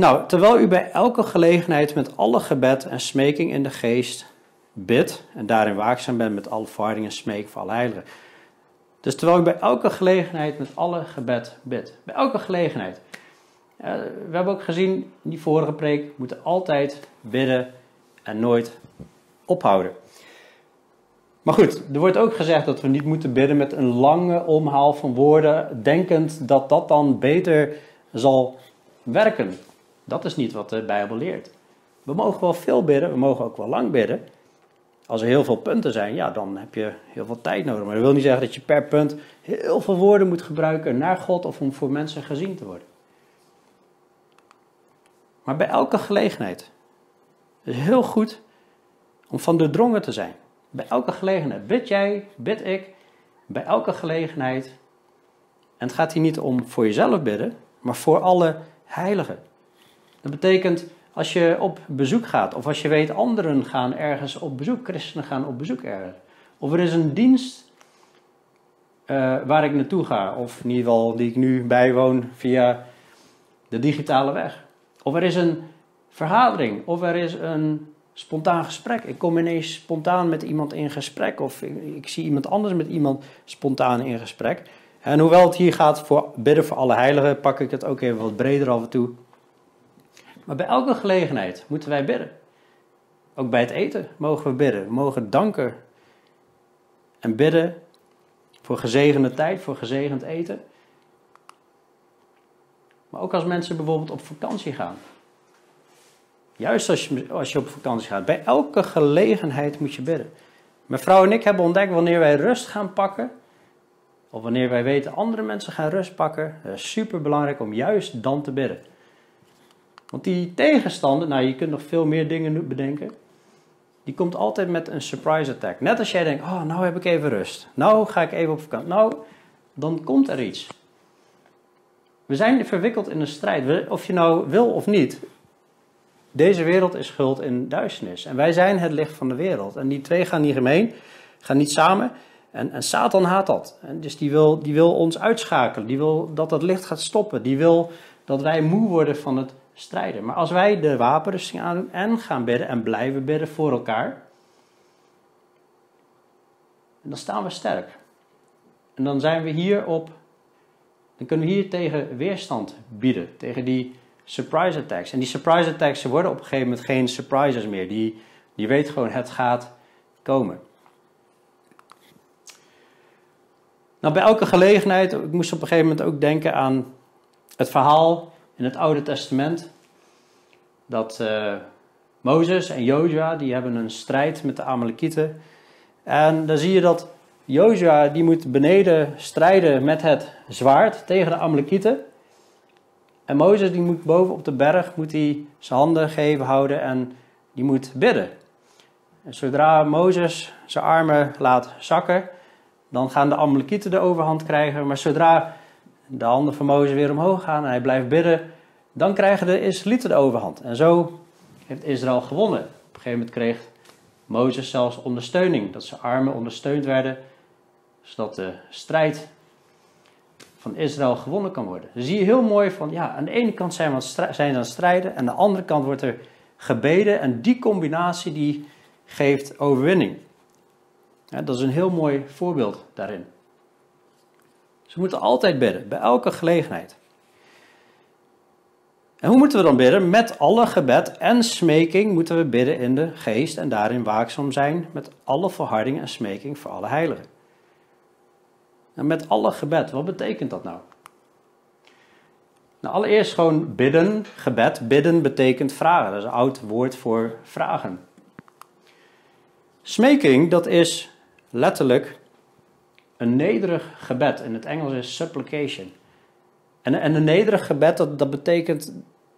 Nou, terwijl u bij elke gelegenheid met alle gebed en smeking in de geest bidt en daarin waakzaam bent met alle verharding en smeek voor alle heiligen. Dus terwijl u bij elke gelegenheid met alle gebed bidt. Bij elke gelegenheid. we hebben ook gezien in die vorige preek, moeten altijd bidden en nooit ophouden. Maar goed, er wordt ook gezegd dat we niet moeten bidden met een lange omhaal van woorden, denkend dat dat dan beter zal werken. Dat is niet wat de Bijbel leert. We mogen wel veel bidden, we mogen ook wel lang bidden. Als er heel veel punten zijn, ja, dan heb je heel veel tijd nodig. Maar dat wil niet zeggen dat je per punt heel veel woorden moet gebruiken naar God of om voor mensen gezien te worden. Maar bij elke gelegenheid is het heel goed om van doordrongen te zijn. Bij elke gelegenheid. Bid jij, bid ik. Bij elke gelegenheid. En het gaat hier niet om voor jezelf bidden, maar voor alle heiligen. Dat betekent als je op bezoek gaat, of als je weet anderen gaan ergens op bezoek, christenen gaan op bezoek ergens. Of er is een dienst uh, waar ik naartoe ga, of in ieder geval die ik nu bijwoon via de digitale weg. Of er is een vergadering, of er is een spontaan gesprek. Ik kom ineens spontaan met iemand in gesprek. Of ik, ik, zie iemand anders met iemand spontaan in gesprek. En hoewel het hier gaat voor bidden voor alle heiligen, pak ik het ook even wat breder af en toe. Maar bij elke gelegenheid moeten wij bidden. Ook bij het eten mogen we bidden. We mogen danken en bidden voor gezegende tijd, voor gezegend eten. Maar ook als mensen bijvoorbeeld op vakantie gaan. Juist als je, als je op vakantie gaat. Bij elke gelegenheid moet je bidden. Mijn vrouw en ik hebben ontdekt wanneer wij rust gaan pakken. Of wanneer wij weten andere mensen gaan rust pakken. Het is super belangrijk om juist dan te bidden. Want die tegenstander, nou je kunt nog veel meer dingen bedenken. Die komt altijd met een surprise attack. Net als jij denkt, oh nou heb ik even rust. Nou ga ik even op vakantie. Nou, dan komt er iets. We zijn verwikkeld in een strijd. Of je nou wil of niet. Deze wereld is schuld in duisternis. En wij zijn het licht van de wereld. En die twee gaan niet gemeen, gaan niet samen. En, en Satan haat dat. Dus die wil, die wil ons uitschakelen. Die wil dat dat licht gaat stoppen. Die wil dat wij moe worden van het strijden. Maar als wij de wapenrusting aandoen en gaan bidden en blijven bidden voor elkaar. Dan staan we sterk. En dan zijn we hier op. Dan kunnen we hier tegen weerstand bieden. Tegen die surprise attacks. En die surprise attacks worden op een gegeven moment geen surprises meer. Die, Die weet gewoon, het gaat komen. Nou, bij elke gelegenheid, ik moest op een gegeven moment ook denken aan het verhaal in het Oude Testament. Dat uh, Mozes en Jozua, die hebben een strijd met de Amalekieten. En dan zie je dat Jozua, die moet beneden strijden met het zwaard tegen de Amalekieten. En Mozes, die moet boven op de berg, moet hij zijn handen geven houden en die moet bidden. En zodra Mozes zijn armen laat zakken, dan gaan de Amalekieten de overhand krijgen. Maar zodra de handen van Mozes weer omhoog gaan en hij blijft bidden, dan krijgen de Israëlieten de overhand. En zo heeft Israël gewonnen. Op een gegeven moment kreeg Mozes zelfs ondersteuning, dat zijn armen ondersteund werden, zodat de strijd van Israël gewonnen kan worden. Dan zie je heel mooi van, ja, aan de ene kant zijn, ze aan het strijden, en aan de andere kant wordt er gebeden. En die combinatie die geeft overwinning. Dat is een heel mooi voorbeeld daarin. Ze moeten altijd bidden, bij elke gelegenheid. En hoe moeten we dan bidden? Met alle gebed en smeking moeten we bidden in de geest en daarin waakzaam zijn met alle verharding en smeking voor alle heiligen. En met alle gebed, wat betekent dat nou? Nou, allereerst gewoon bidden, gebed. Bidden betekent vragen. Dat is een oud woord voor vragen. Smeking, dat is letterlijk een nederig gebed. In het Engels is supplication. En, en een nederig gebed, dat, dat betekent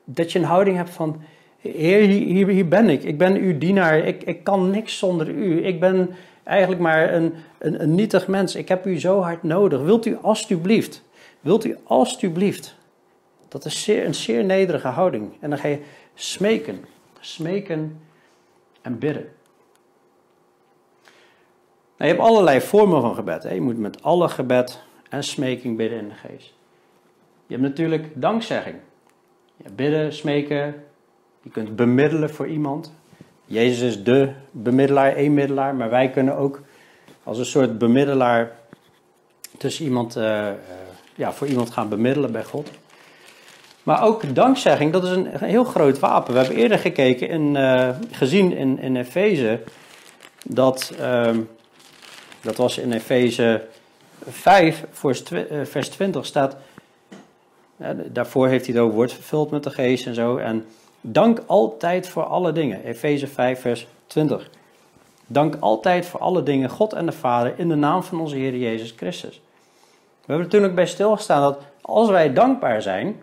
dat je een houding hebt van... Heer, hier, hier ben ik. Ik ben uw dienaar. Ik, ik kan niks zonder u. Ik ben eigenlijk maar een, een, een nietig mens. Ik heb u zo hard nodig. Wilt u alstublieft, wilt u alstublieft. Dat is zeer, een zeer nederige houding. En dan ga je smeken. Smeken en bidden. Nou, je hebt allerlei vormen van gebed. Hè? Je moet met alle gebed en smeking bidden in de geest. Je hebt natuurlijk dankzegging. Bidden, smeken. Je kunt bemiddelen voor iemand. Jezus is de bemiddelaar, één middelaar. Maar wij kunnen ook als een soort bemiddelaar tussen iemand, uh, uh, ja, voor iemand gaan bemiddelen bij God. Maar ook dankzegging, dat is een, heel groot wapen. We hebben eerder gekeken, in, uh, gezien in, in Efeze, dat ehm, dat was in Efeze 5, vers 20 staat. daarvoor heeft hij het ook woord vervuld met de geest en zo. En dank altijd voor alle dingen. Efeze 5, vers 20. Dank altijd voor alle dingen God en de Vader in de naam van onze Heer Jezus Christus. We hebben er toen ook bij stilgestaan dat als wij dankbaar zijn,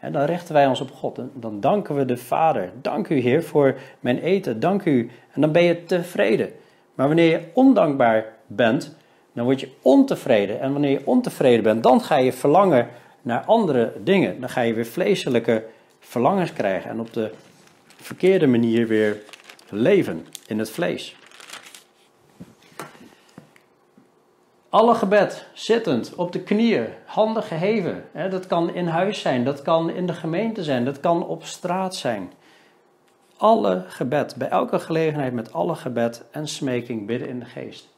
dan richten wij ons op God. Dan danken we de Vader. Dank u Heer voor mijn eten. Dank u. En dan ben je tevreden. Maar wanneer je ondankbaar bent, dan word je ontevreden. En wanneer je ontevreden bent, dan ga je verlangen naar andere dingen. Dan ga je weer vleeselijke verlangens krijgen en op de verkeerde manier weer leven in het vlees. Alle gebed, zittend, op de knieën, handen geheven. Dat kan in huis zijn, dat kan in de gemeente zijn, dat kan op straat zijn alle gebed, bij elke gelegenheid met alle gebed en smeking bidden in de geest.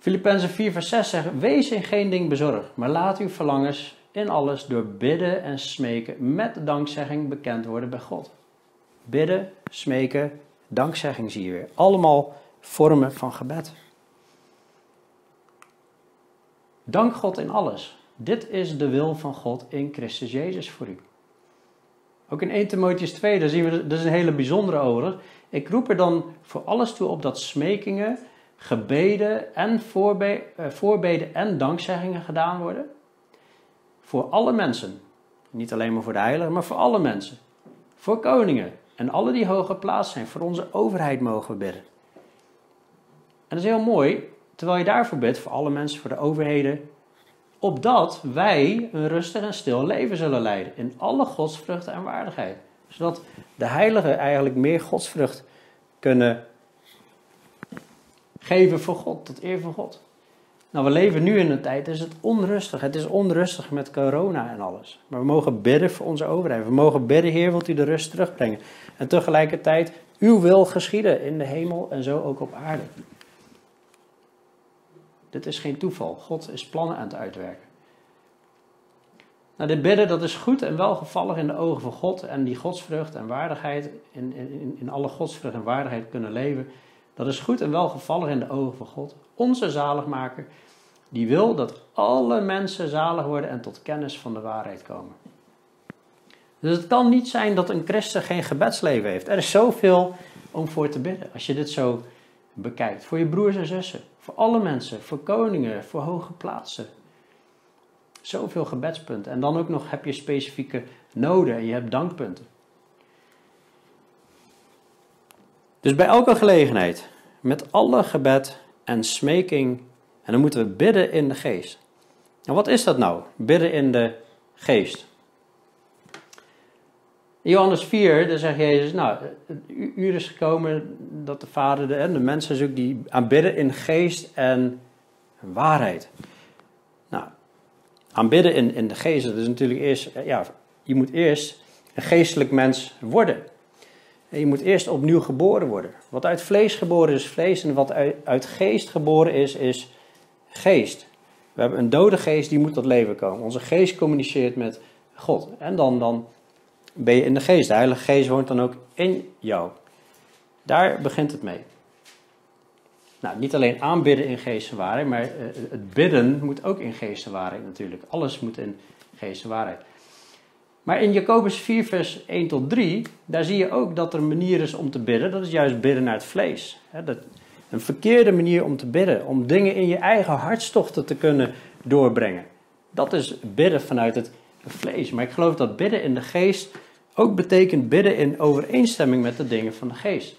Filippenzen 4 vers 6 zegt, wees in geen ding bezorgd, maar laat uw verlangens in alles door bidden en smeken met dankzegging bekend worden bij God. Bidden, smeken, dankzegging zie je weer. Allemaal vormen van gebed. Dank God in alles. Dit is de wil van God in Christus Jezus voor u. Ook in 1 Timotheus 2, daar zien we, dat is een hele bijzondere over. Ik roep er dan voor alles toe op dat smekingen, gebeden en eh, voorbeden en dankzeggingen gedaan worden. Voor alle mensen. Niet alleen maar voor de heiligen, maar voor alle mensen. Voor koningen en alle die hoog geplaatst zijn. Voor onze overheid mogen we bidden. En dat is heel mooi, terwijl je daarvoor bidt, voor alle mensen, voor de overheden, opdat wij een rustig en stil leven zullen leiden in alle godsvrucht en waardigheid. Zodat de heiligen eigenlijk meer godsvrucht kunnen geven voor God, tot eer van God. Nou, we leven nu in een tijd, is het onrustig. Het is onrustig met corona en alles. Maar we mogen bidden voor onze overheid. We mogen bidden, Heer, wilt u de rust terugbrengen. En tegelijkertijd, uw wil geschieden in de hemel en zo ook op aarde. Dit is geen toeval. God is plannen aan het uitwerken. Nou, dit bidden dat is goed en welgevallig in de ogen van God. En die godsvrucht en waardigheid, in, in, in alle godsvrucht en waardigheid kunnen leven. Dat is goed en welgevallig in de ogen van God. Onze zaligmaker, die wil dat alle mensen zalig worden en tot kennis van de waarheid komen. Dus het kan niet zijn dat een christen geen gebedsleven heeft. Er is zoveel om voor te bidden. Als je dit zo bekijkt. Voor je broers en zussen. Voor alle mensen. Voor koningen. Voor hoge plaatsen. Zoveel gebedspunten. En dan ook nog heb je specifieke noden en je hebt dankpunten. Dus bij elke gelegenheid, met alle gebed en smeking, en dan moeten we bidden in de geest. En wat is dat nou? Bidden in de geest. Johannes 4, daar zegt Jezus, nou, het uur is gekomen dat de Vader de, de mensen zoekt die aanbidden in geest en waarheid. Nou, aanbidden in, in de geest, dat is natuurlijk eerst, ja, je moet eerst een geestelijk mens worden. Je moet eerst opnieuw geboren worden. Wat uit vlees geboren is, vlees. En wat uit, geest geboren is, is geest. We hebben een dode geest, die moet tot leven komen. Onze geest communiceert met God. En dan, dan ben je in de geest. De Heilige Geest woont dan ook in jou. Daar begint het mee. Nou, niet alleen aanbidden in geest en waarheid, maar eh, het bidden moet ook in geest en waarheid natuurlijk. Alles moet in geest en waarheid. Maar in Jacobus 4, vers 1 tot 3, daar zie je ook dat er een manier is om te bidden. Dat is juist bidden naar het vlees. Dat, een verkeerde manier om te bidden, om dingen in je eigen hartstochten te kunnen doorbrengen. Dat is bidden vanuit het vlees. Maar ik geloof dat bidden in de geest ook betekent bidden in overeenstemming met de dingen van de geest.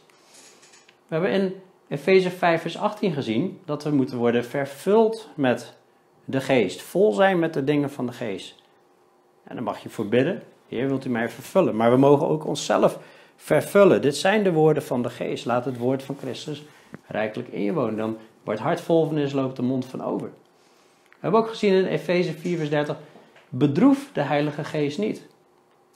We hebben in Efeze 5, vers 18 gezien dat we moeten worden vervuld met de geest. Vol zijn met de dingen van de geest. En dan mag je voor bidden. Heer, wilt u mij vervullen? Maar we mogen ook onszelf vervullen. Dit zijn de woorden van de geest. Laat het woord van Christus rijkelijk in je wonen. Dan wordt hart vol van is, loopt de mond van over. We hebben ook gezien in Efeze 4, vers 30. Bedroef de Heilige Geest niet.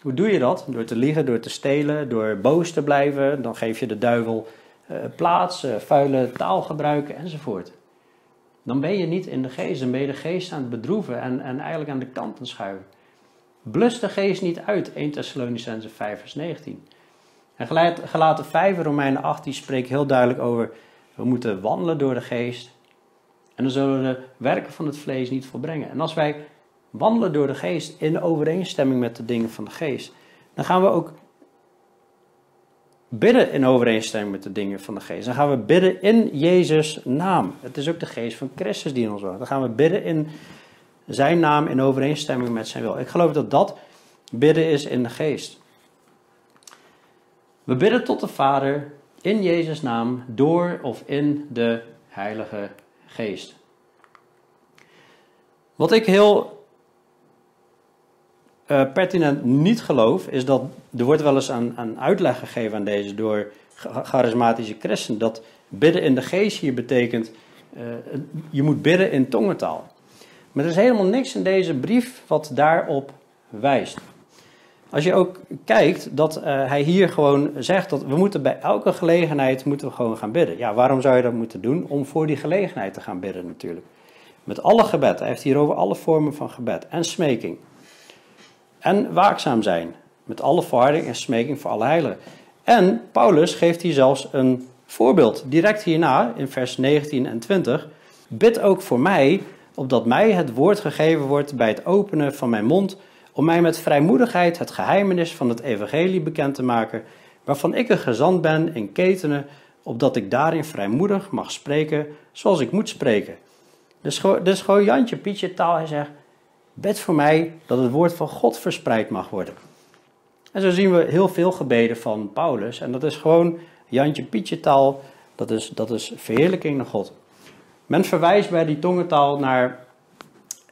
Hoe doe je dat? Door te liegen, door te stelen, door boos te blijven. Dan geef je de duivel uh, plaats, uh, vuile taal gebruiken enzovoort. Dan ben je niet in de geest, dan ben je de geest aan het bedroeven en, en eigenlijk aan de kant schuiven. Blus de geest niet uit, 1 Thessalonicense 5 vers 19. En gelaten 5 Romeinen 8 die spreekt heel duidelijk over, we moeten wandelen door de geest. En dan zullen we de werken van het vlees niet volbrengen. En als wij wandelen door de geest in overeenstemming met de dingen van de geest, dan gaan we ook bidden in overeenstemming met de dingen van de geest. Dan gaan we bidden in Jezus' naam. Het is ook de geest van Christus die in ons woont. Dan gaan we bidden in zijn naam in overeenstemming met zijn wil. Ik geloof dat dat bidden is in de geest. We bidden tot de Vader in Jezus' naam door of in de Heilige Geest. Wat ik heel uh, pertinent niet geloof, is dat er wordt wel eens aan, uitleg gegeven aan deze door charismatische christen, dat bidden in de geest hier betekent, uh, je moet bidden in tongentaal. Maar er is helemaal niks in deze brief wat daarop wijst. Als je ook kijkt dat uh, hij hier gewoon zegt dat we moeten bij elke gelegenheid moeten we gewoon gaan bidden. Ja, waarom zou je dat moeten doen? Om voor die gelegenheid te gaan bidden natuurlijk. Met alle gebed. Hij heeft hier over alle vormen van gebed en smeking. En waakzaam zijn. Met alle verharding en smeking voor alle heiligen. En Paulus geeft hier zelfs een voorbeeld. Direct hierna, in vers 19 en 20. Bid ook voor mij, opdat mij het woord gegeven wordt bij het openen van mijn mond, om mij met vrijmoedigheid het geheimenis van het evangelie bekend te maken, waarvan ik een gezant ben in ketenen, opdat ik daarin vrijmoedig mag spreken zoals ik moet spreken. Dus, dus gewoon Jantje Pietje taal, hij zegt, bid voor mij dat het woord van God verspreid mag worden. En zo zien we heel veel gebeden van Paulus. En dat is gewoon Jantje Pietje taal, dat is, dat is verheerlijking naar God. Men verwijst bij die tongentaal naar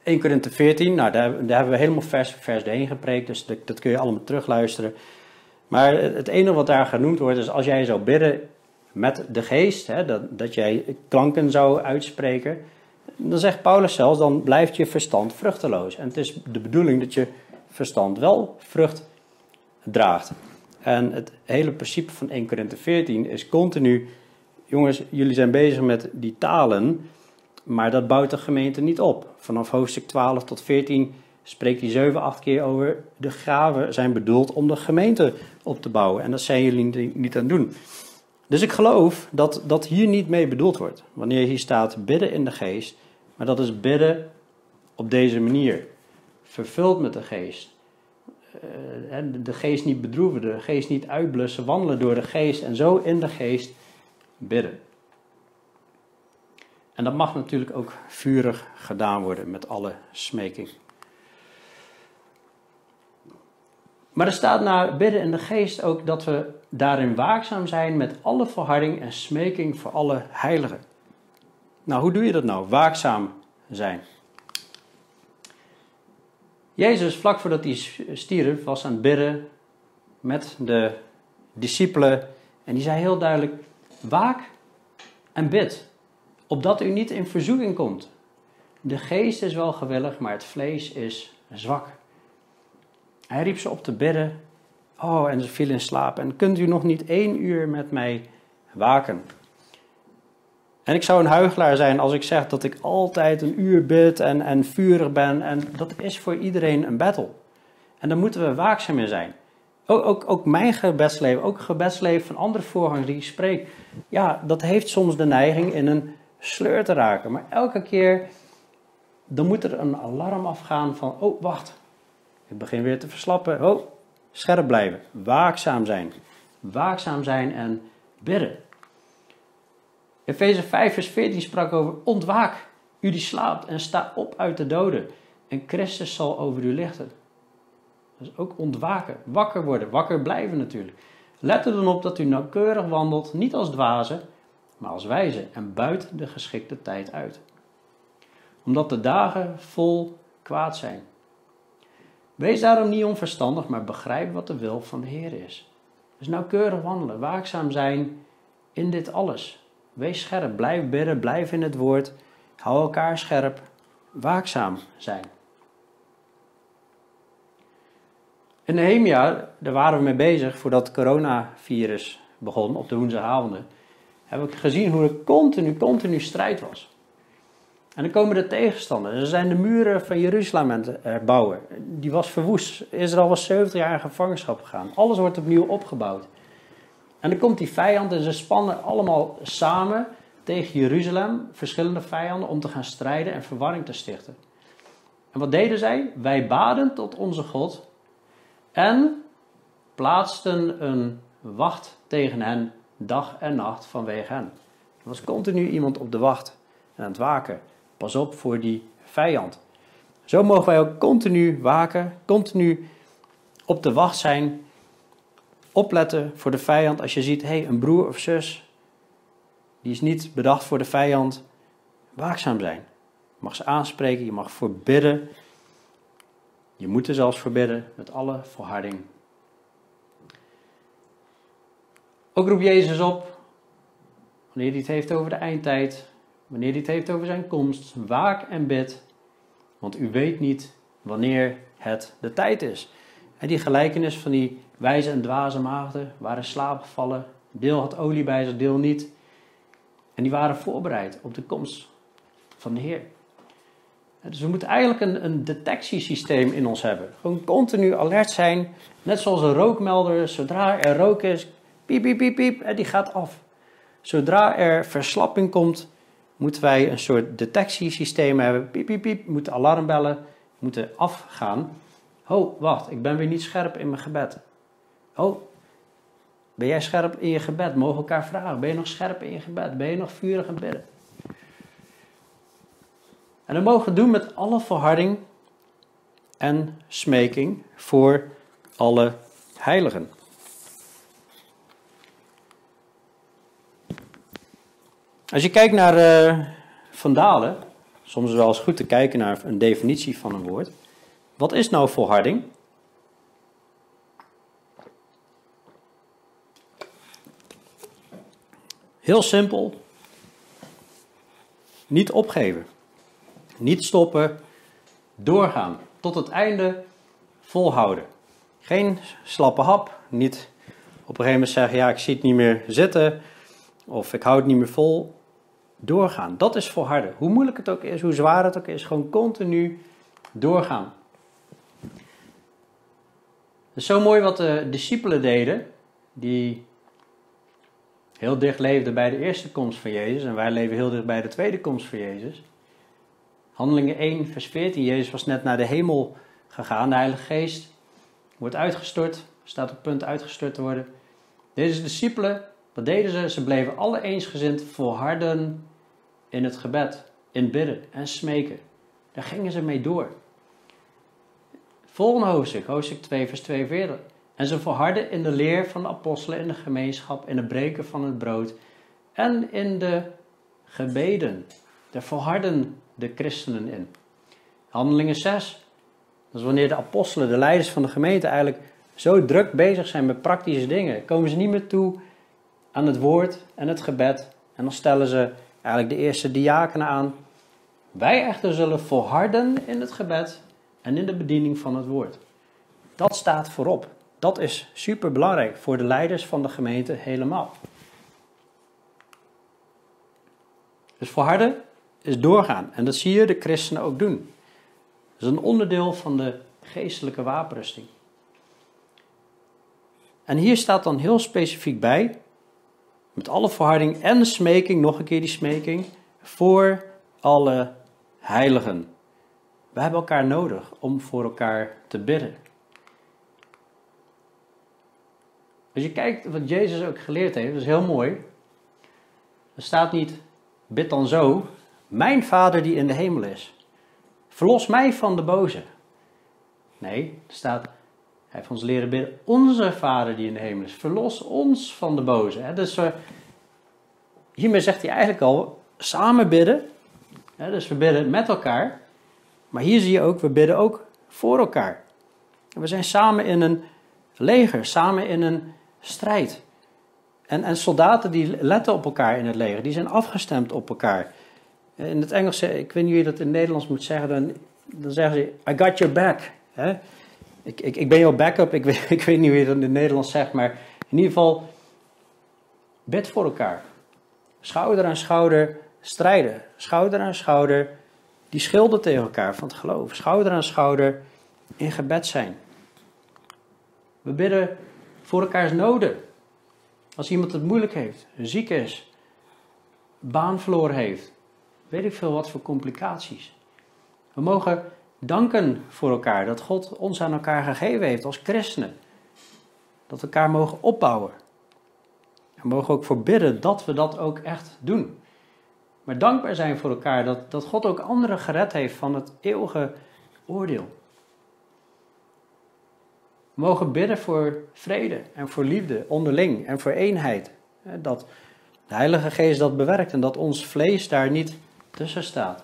1 Korinthe 14. Nou, daar, daar, hebben we helemaal vers voor vers heen gepreekt, dus dat, dat kun je allemaal terugluisteren. Maar het enige wat daar genoemd wordt is als jij zou bidden met de geest, hè, dat, dat jij klanken zou uitspreken, dan zegt Paulus zelfs, dan blijft je verstand vruchteloos. En het is de bedoeling dat je verstand wel vrucht draagt. En het hele principe van 1 Korinthe 14 is continu, jongens, jullie zijn bezig met die talen, maar dat bouwt de gemeente niet op. Vanaf hoofdstuk 12 tot 14 spreekt hij zeven, acht keer over de graven zijn bedoeld om de gemeente op te bouwen. En dat zijn jullie niet aan het doen. Dus ik geloof dat dat hier niet mee bedoeld wordt. Wanneer hier staat bidden in de geest, maar dat is bidden op deze manier. Vervuld met de geest. Eh, de geest niet bedroeven, de geest niet uitblussen, wandelen door de geest en zo in de geest bidden. En dat mag natuurlijk ook vurig gedaan worden met alle smeking. Maar er staat naar bidden in de geest ook dat we daarin waakzaam zijn met alle verharding en smeking voor alle heiligen. Nou, hoe doe je dat nou? Waakzaam zijn. Jezus, vlak voordat hij stierf, was aan het bidden met de discipelen. En die zei heel duidelijk: Waak en bid, opdat u niet in verzoeking komt. De geest is wel gewillig, maar het vlees is zwak. Hij riep ze op te bidden. Oh, en ze viel in slaap. En kunt u nog niet één uur met mij waken? En ik zou een huigelaar zijn als ik zeg dat ik altijd een uur bid en, en vurig ben. En dat is voor iedereen een battle. En daar moeten we waakzaam in zijn. Ook, ook, ook mijn gebedsleven, ook gebedsleven van andere voorgangers die ik spreek. Ja, dat heeft soms de neiging in een sleur te raken. Maar elke keer, dan moet er een alarm afgaan van, oh wacht, ik begin weer te verslappen. Oh, scherp blijven, waakzaam zijn. Waakzaam zijn en bidden. Efeze 5 vers 14 sprak over ontwaak, u die slaapt en sta op uit de doden en Christus zal over u lichten. Dus ook ontwaken, wakker worden, wakker blijven natuurlijk. Let er dan op dat u nauwkeurig wandelt, niet als dwazen, maar als wijze en buiten de geschikte tijd uit. Omdat de dagen vol kwaad zijn. Wees daarom niet onverstandig, maar begrijp wat de wil van de Heer is. Dus nauwkeurig wandelen, waakzaam zijn in dit alles. Wees scherp, blijf bidden, blijf in het woord. Hou elkaar scherp, waakzaam zijn. In Nehemia, daar waren we mee bezig voordat het coronavirus begon op de woensdagavonden. Heb ik gezien hoe er continu, continu strijd was. En dan komen de tegenstanders. Er zijn de muren van Jeruzalem aan het bouwen. Die was verwoest. Israël was 70 jaar in gevangenschap gegaan. Alles wordt opnieuw opgebouwd. En dan komt die vijand en ze spannen allemaal samen tegen Jeruzalem, verschillende vijanden, om te gaan strijden en verwarring te stichten. En wat deden zij? Wij baden tot onze God en plaatsten een wacht tegen hen dag en nacht vanwege hen. Er was continu iemand op de wacht en aan het waken. Pas op voor die vijand. Zo mogen wij ook continu waken, continu op de wacht zijn opletten voor de vijand. Als je ziet, hé, hey, een broer of zus, die is niet bedacht voor de vijand. Waakzaam zijn. Je mag ze aanspreken, je mag voorbidden. Je moet er zelfs voorbidden met alle volharding. Ook roept Jezus op, wanneer hij het heeft over de eindtijd, wanneer hij het heeft over zijn komst, waak en bid, want u weet niet wanneer het de tijd is. En die gelijkenis van die wijze en dwaze maagden waren slaapgevallen. Deel had olie bij zich, deel niet. En die waren voorbereid op de komst van de Heer. Dus we moeten eigenlijk een, een detectiesysteem in ons hebben. Gewoon continu alert zijn. Net zoals een rookmelder, zodra er rook is, piep, piep, piep, piep, en die gaat af. Zodra er verslapping komt, moeten wij een soort detectiesysteem hebben. Piep, piep, piep, moeten alarmbellen, moeten afgaan. Oh, wacht, ik ben weer niet scherp in mijn gebed. Oh, ben jij scherp in je gebed? Mogen elkaar vragen. Ben je nog scherp in je gebed? Ben je nog vurig in bidden? En dat mogen we doen met alle verharding en smeking voor alle heiligen. Als je kijkt naar uh, Vandalen, soms is wel eens goed te kijken naar een definitie van een woord. Wat is nou volharding? Heel simpel. Niet opgeven. Niet stoppen. Doorgaan. Tot het einde volhouden. Geen slappe hap. Niet op een gegeven moment zeggen: ja, ik zie het niet meer zitten. Of ik hou het niet meer vol. Doorgaan. Dat is volharden. Hoe moeilijk het ook is, hoe zwaar het ook is. Gewoon continu doorgaan. Het is zo mooi wat de discipelen deden, die heel dicht leefden bij de eerste komst van Jezus. En wij leven heel dicht bij de tweede komst van Jezus. Handelingen 1, vers 14. Jezus was net naar de hemel gegaan. De Heilige Geest wordt uitgestort, staat op punt uitgestort te worden. Deze discipelen, wat deden ze? Ze bleven alle eensgezind volharden in het gebed, in bidden en smeken. Daar gingen ze mee door. Volgende hoofdstuk, hoofdstuk 2, vers 42. En ze volharden in de leer van de apostelen in de gemeenschap, in het breken van het brood en in de gebeden. Daar volharden de christenen in. Handelingen 6. Dat is wanneer de apostelen, de leiders van de gemeente, eigenlijk zo druk bezig zijn met praktische dingen. Komen ze niet meer toe aan het woord en het gebed. En dan stellen ze eigenlijk de eerste diakenen aan. Wij echter zullen volharden in het gebed en in de bediening van het woord. Dat staat voorop. Dat is super belangrijk voor de leiders van de gemeente helemaal. Dus volharden is doorgaan. En dat zie je de christenen ook doen. Dat is een onderdeel van de geestelijke wapenrusting. En hier staat dan heel specifiek bij, met alle volharding en smeking, nog een keer die smeking, voor alle heiligen. We hebben elkaar nodig om voor elkaar te bidden. Als je kijkt wat Jezus ook geleerd heeft, dat is heel mooi. Er staat niet, bid dan zo, mijn Vader die in de hemel is. Verlos mij van de boze. Nee, er staat, hij heeft ons leren bidden, onze Vader die in de hemel is. Verlos ons van de boze. Dus uh, hiermee zegt hij eigenlijk al, samen bidden. Dus we bidden met elkaar. Maar hier zie je ook, we bidden ook voor elkaar. We zijn samen in een leger, samen in een strijd. En, en soldaten die letten op elkaar in het leger, die zijn afgestemd op elkaar. In het Engels, ik weet niet hoe je dat in het Nederlands moet zeggen, dan, dan zeggen ze, I got your back. Hè? Ik, ik, ik ben jouw backup, ik weet, ik weet niet hoe je dat in het Nederlands zegt, maar in ieder geval, bid voor elkaar. Schouder aan schouder strijden. Schouder aan schouder, die schilden tegen elkaar van het geloof. Schouder aan schouder in gebed zijn. We bidden voor elkaars noden. Als iemand het moeilijk heeft, ziek is, baan verloren heeft, weet ik veel wat voor complicaties. We mogen danken voor elkaar dat God ons aan elkaar gegeven heeft als christenen. Dat we elkaar mogen opbouwen. We mogen ook voor bidden dat we dat ook echt doen. Maar dankbaar zijn voor elkaar dat, dat God ook anderen gered heeft van het eeuwige oordeel. We mogen bidden voor vrede en voor liefde onderling en voor eenheid. Dat de Heilige Geest dat bewerkt en dat ons vlees daar niet tussen staat.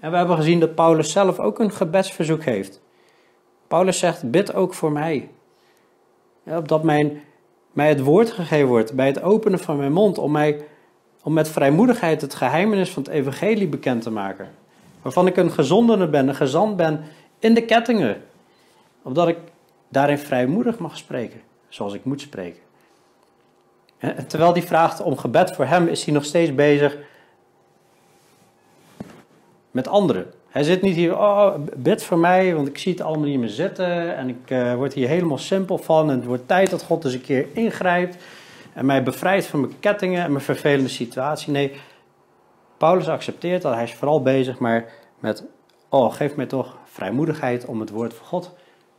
En we hebben gezien dat Paulus zelf ook een gebedsverzoek heeft. Paulus zegt: Bid ook voor mij. Opdat mijn, mij het woord gegeven wordt bij het openen van mijn mond, om, mij, om met vrijmoedigheid het geheimenis van het evangelie bekend te maken. Waarvan ik een gezondene ben, een gezant ben in de kettingen. Opdat ik daarin vrijmoedig mag spreken, zoals ik moet spreken. En terwijl hij vraagt om gebed voor hem, is hij nog steeds bezig met anderen. Hij zit niet hier, oh, bid voor mij, want ik zie het allemaal niet meer zitten. En ik uh, word hier helemaal simpel van. En het wordt tijd dat God eens een keer ingrijpt. En mij bevrijdt van mijn kettingen en mijn vervelende situatie. Nee, Paulus accepteert dat. Hij is vooral bezig maar met, oh, geef mij toch vrijmoedigheid om het woord van God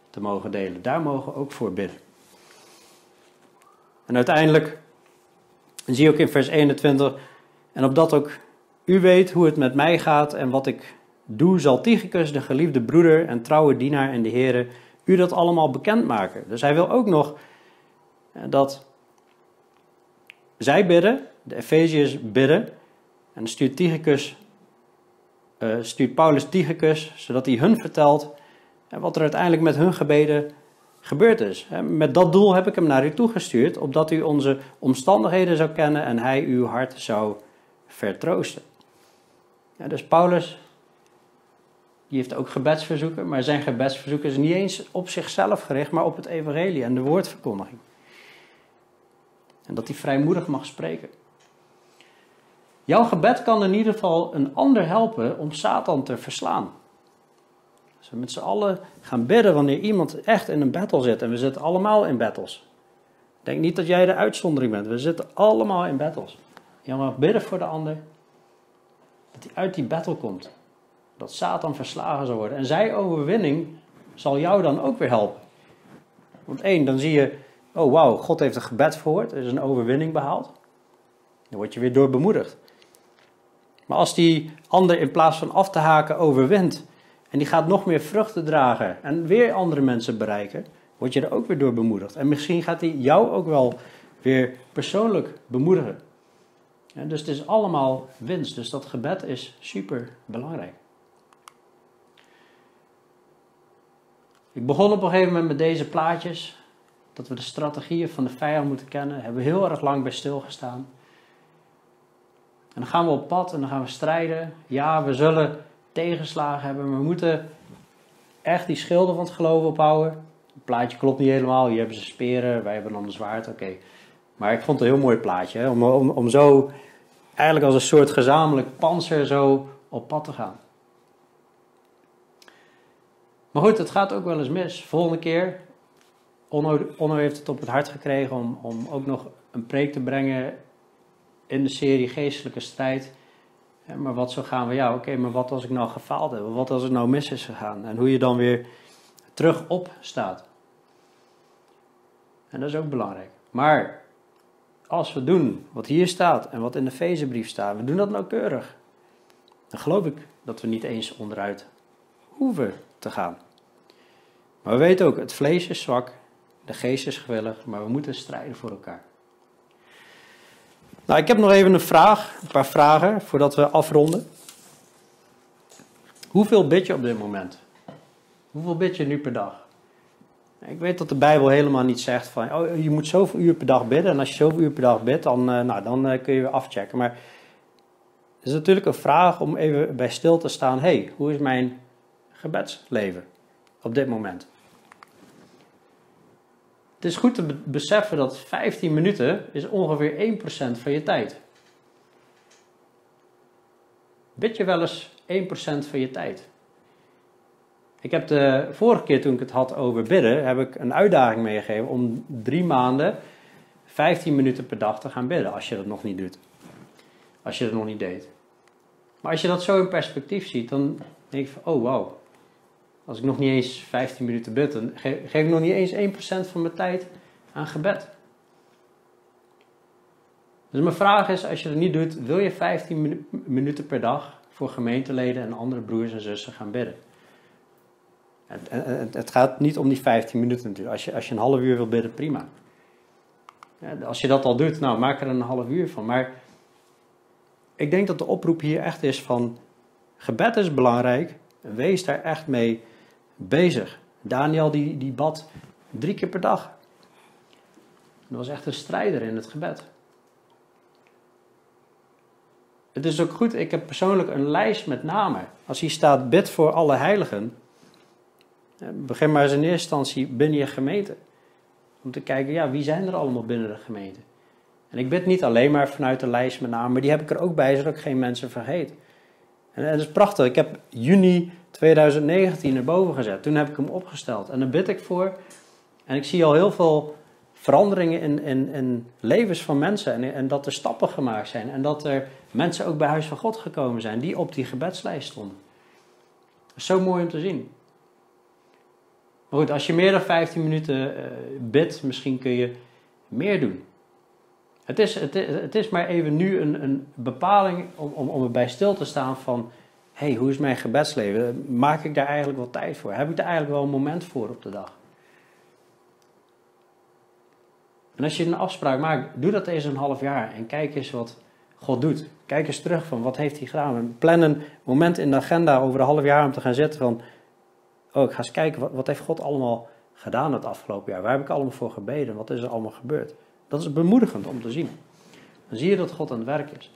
te mogen delen. Daar mogen we ook voor bidden. En uiteindelijk zie je ook in vers 21, en opdat ook u weet hoe het met mij gaat en wat ik doe, zal Tychicus, de geliefde broeder en trouwe dienaar in de Heer, u dat allemaal bekendmaken. Dus hij wil ook nog eh, dat zij bidden, de Efeziërs bidden, en stuurt, Tychicus, uh, stuurt Paulus Tychicus, zodat hij hun vertelt en wat er uiteindelijk met hun gebeden gebeurd is. Met dat doel heb ik hem naar u toegestuurd, opdat u onze omstandigheden zou kennen en hij uw hart zou vertroosten. Ja, dus Paulus, die heeft ook gebedsverzoeken, maar zijn gebedsverzoeken is niet eens op zichzelf gericht, maar op het evangelie en de woordverkondiging. En dat hij vrijmoedig mag spreken. Jouw gebed kan in ieder geval een ander helpen om Satan te verslaan. Als we met z'n allen gaan bidden wanneer iemand echt in een battle zit. En we zitten allemaal in battles. Denk niet dat jij de uitzondering bent. We zitten allemaal in battles. Je mag bidden voor de ander. Dat hij uit die battle komt. Dat Satan verslagen zal worden. En zijn overwinning zal jou dan ook weer helpen. Want één, dan zie je, oh wauw, God heeft een gebed verhoord. Er is een overwinning behaald. Dan word je weer door bemoedigd. Maar als die ander in plaats van af te haken overwint. En die gaat nog meer vruchten dragen. En weer andere mensen bereiken. Word je er ook weer door bemoedigd. En misschien gaat hij jou ook wel weer persoonlijk bemoedigen. Dus het is allemaal winst. Dus dat gebed is super belangrijk. Ik begon op een gegeven moment met deze plaatjes. Dat we de strategieën van de vijand moeten kennen. Daar hebben we heel erg lang bij stilgestaan. En dan gaan we op pad en dan gaan we strijden. Ja, we zullen tegenslagen hebben, maar we moeten echt die schilden van het geloof ophouden. Het plaatje klopt niet helemaal. Hier hebben ze speren, wij hebben dan een zwaard. Oké. Maar ik vond het een heel mooi plaatje. Om, om, om zo eigenlijk als een soort gezamenlijk panzer zo op pad te gaan. Maar goed, het gaat ook wel eens mis. Volgende keer, Onno, heeft het op het hart gekregen om, om ook nog een preek te brengen in de serie Geestelijke Strijd. Maar wat zo gaan we, ja oké, maar wat als ik nou gefaald heb? Wat als het nou mis is gegaan? En hoe je dan weer terug op staat. En dat is ook belangrijk. Maar als we doen wat hier staat en wat in de Fezenbrief staat, we doen dat nauwkeurig. Dan geloof ik dat we niet eens onderuit hoeven te gaan. Maar we weten ook, het vlees is zwak, de geest is gewillig, maar we moeten strijden voor elkaar. Nou, ik heb nog even een vraag, een paar vragen voordat we afronden. Hoeveel bid je op dit moment? Hoeveel bid je nu per dag? Ik weet dat de Bijbel helemaal niet zegt van, oh, je moet zoveel uur per dag bidden. En als je zoveel uur per dag bidt, dan, uh, nou, dan uh, kun je weer afchecken. Maar het is natuurlijk een vraag om even bij stil te staan. hey, hoe is mijn gebedsleven op dit moment? Het is goed te beseffen dat 15 minuten is ongeveer 1% van je tijd. Bid je wel eens 1% van je tijd? Ik heb de vorige keer toen ik het had over bidden, heb ik een uitdaging meegegeven om drie maanden 15 minuten per dag te gaan bidden, als je dat nog niet doet. Als je dat nog niet deed. Maar als je dat zo in perspectief ziet, dan denk je van, oh wauw, als ik nog niet eens 15 minuten bid, dan geef ik nog niet eens 1% van mijn tijd aan gebed. Dus mijn vraag is, als je dat niet doet, wil je 15 minuten per dag voor gemeenteleden en andere broers en zussen gaan bidden? Het, het, het, gaat niet om die 15 minuten natuurlijk. Als je, als je een half uur wil bidden, prima. Als je dat al doet, nou, maak er een half uur van. Maar ik denk dat de oproep hier echt is van, gebed is belangrijk. Wees daar echt mee bezig. Daniel die, die bad drie keer per dag. Dat was echt een strijder in het gebed. Het is ook goed, ik heb persoonlijk een lijst met namen. Als hier staat bid voor alle heiligen, begin maar eens in eerste instantie binnen je gemeente. Om te kijken, ja, wie zijn er allemaal binnen de gemeente? En ik bid niet alleen maar vanuit de lijst met namen, maar die heb ik er ook bij, zodat ik geen mensen vergeet. En dat is prachtig. Ik heb juni 2019 erboven gezet. Toen heb ik hem opgesteld. En daar bid ik voor. En ik zie al heel veel veranderingen in, in, in levens van mensen. En, en dat er stappen gemaakt zijn. En dat er mensen ook bij Huis van God gekomen zijn die op die gebedslijst stonden. Dat is zo mooi om te zien. Maar goed, als je meer dan 15 minuten uh, bidt, misschien kun je meer doen. Het is, het, het is maar even nu een, een bepaling om, om, om erbij stil te staan van hey, hoe is mijn gebedsleven? Maak ik daar eigenlijk wel tijd voor? Heb ik daar eigenlijk wel een moment voor op de dag? En als je een afspraak maakt, doe dat eens een half jaar en kijk eens wat God doet. Kijk eens terug van wat heeft hij gedaan. plan een moment in de agenda over een half jaar om te gaan zitten van, oh ik ga eens kijken, wat, wat heeft God allemaal gedaan het afgelopen jaar? Waar heb ik allemaal voor gebeden? Wat is er allemaal gebeurd? Dat is bemoedigend om te zien. Dan zie je dat God aan het werk is.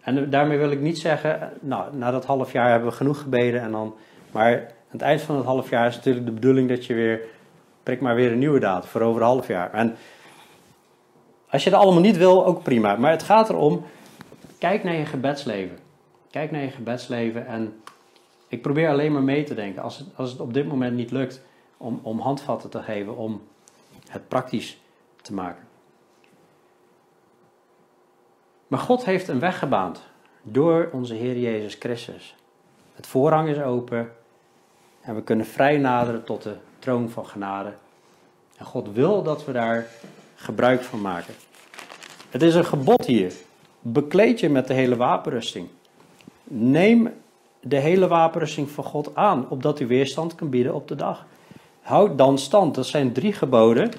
En daarmee wil ik niet zeggen, nou, na dat half jaar hebben we genoeg gebeden en dan. Maar aan het eind van het half jaar is natuurlijk de bedoeling dat je weer. prik maar weer een nieuwe datum voor over een half jaar. En als je dat allemaal niet wil, ook prima. Maar het gaat erom, kijk naar je gebedsleven. Kijk naar je gebedsleven en Ik probeer alleen maar mee te denken. Als het, als het op dit moment niet lukt om, om handvatten te geven, om het praktisch te maken. Maar God heeft een weg gebaand door onze Heer Jezus Christus. Het voorrang is open en we kunnen vrij naderen tot de troon van genade. En God wil dat we daar gebruik van maken. Het is een gebod hier. Bekleed je met de hele wapenrusting. Neem de hele wapenrusting van God aan, opdat u weerstand kan bieden op de dag. Houd dan stand. Dat zijn drie geboden.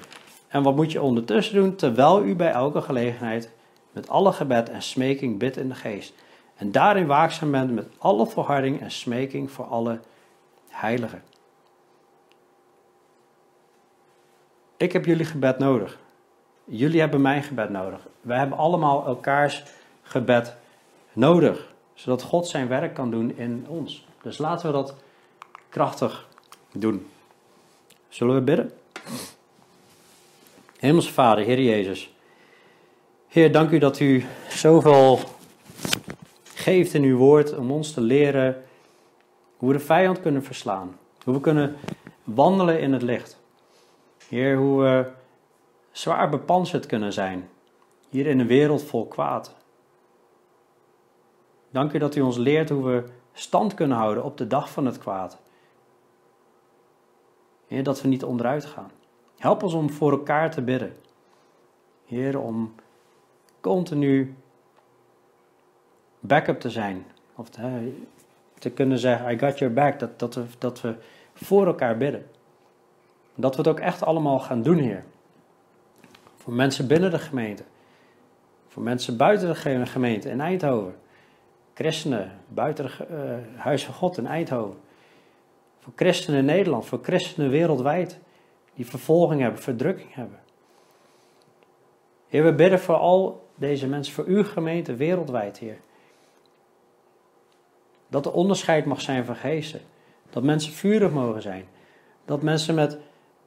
En wat moet je ondertussen doen? Terwijl u bij elke gelegenheid met alle gebed en smeking bidt in de geest. En daarin waakzaam bent met alle volharding en smeking voor alle heiligen. Ik heb jullie gebed nodig. Jullie hebben mijn gebed nodig. Wij hebben allemaal elkaars gebed nodig, zodat God zijn werk kan doen in ons. Dus laten we dat krachtig doen. Zullen we bidden? Hemelse Vader, Heer Jezus. Heer, dank u dat u zoveel geeft in uw woord om ons te leren hoe we de vijand kunnen verslaan. Hoe we kunnen wandelen in het licht. Heer, hoe we zwaar bepanserd kunnen zijn. Hier in een wereld vol kwaad. Dank u dat u ons leert hoe we stand kunnen houden op de dag van het kwaad. Heer, dat we niet onderuit gaan. Help ons om voor elkaar te bidden. Heer, om continu backup te zijn. Of te, te kunnen zeggen, I got your back. Dat, dat, we, dat we voor elkaar bidden. Dat we het ook echt allemaal gaan doen, Heer. Voor mensen binnen de gemeente. Voor mensen buiten de gemeente in Eindhoven. Christenen buiten uh, Huis van God in Eindhoven. Voor christenen in Nederland, voor christenen wereldwijd. Die vervolging hebben, verdrukking hebben. Heer, we bidden voor al deze mensen, voor uw gemeente wereldwijd, Heer. Dat er onderscheid mag zijn van geesten. Dat mensen vurig mogen zijn. Dat mensen met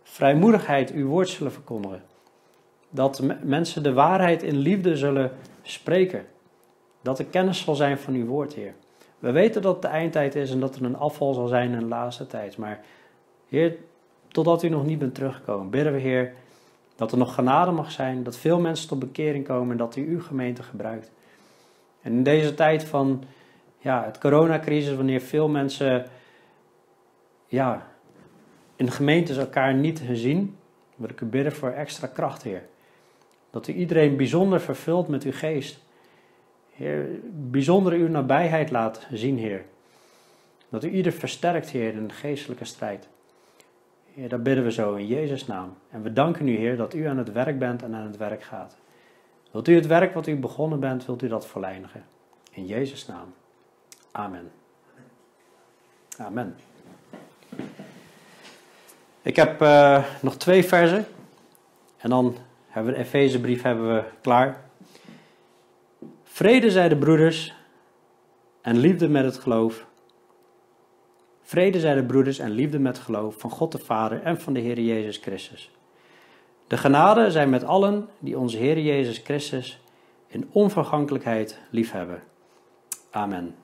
vrijmoedigheid uw woord zullen verkondigen. Dat mensen de waarheid in liefde zullen spreken. Dat er kennis zal zijn van uw woord, Heer. We weten dat het de eindtijd is en dat er een afval zal zijn in de laatste tijd. Maar Heer, totdat u nog niet bent teruggekomen, bidden we, Heer, dat er nog genade mag zijn, dat veel mensen tot bekering komen en dat u uw gemeente gebruikt. En in deze tijd van ja, het coronacrisis, wanneer veel mensen ja, in gemeentes elkaar niet zien, wil ik u bidden voor extra kracht, Heer. Dat u iedereen bijzonder vervult met uw geest. Heer, bijzonder uw nabijheid laat zien, Heer. Dat u ieder versterkt, Heer, in de geestelijke strijd. Heer, dat bidden we zo in Jezus' naam. En we danken u, Heer, dat u aan het werk bent en aan het werk gaat. Wilt u het werk wat u begonnen bent, wilt u dat volleinigen? In Jezus' naam. Amen. Amen. Ik heb uh, nog twee versen. En dan hebben we de Efezebrief hebben we klaar. Vrede zij de broeders en liefde met het geloof. Vrede zij de broeders en liefde met geloof van God de Vader en van de Heer Jezus Christus. De genade zijn met allen die onze Heer Jezus Christus in onvergankelijkheid liefhebben. Amen.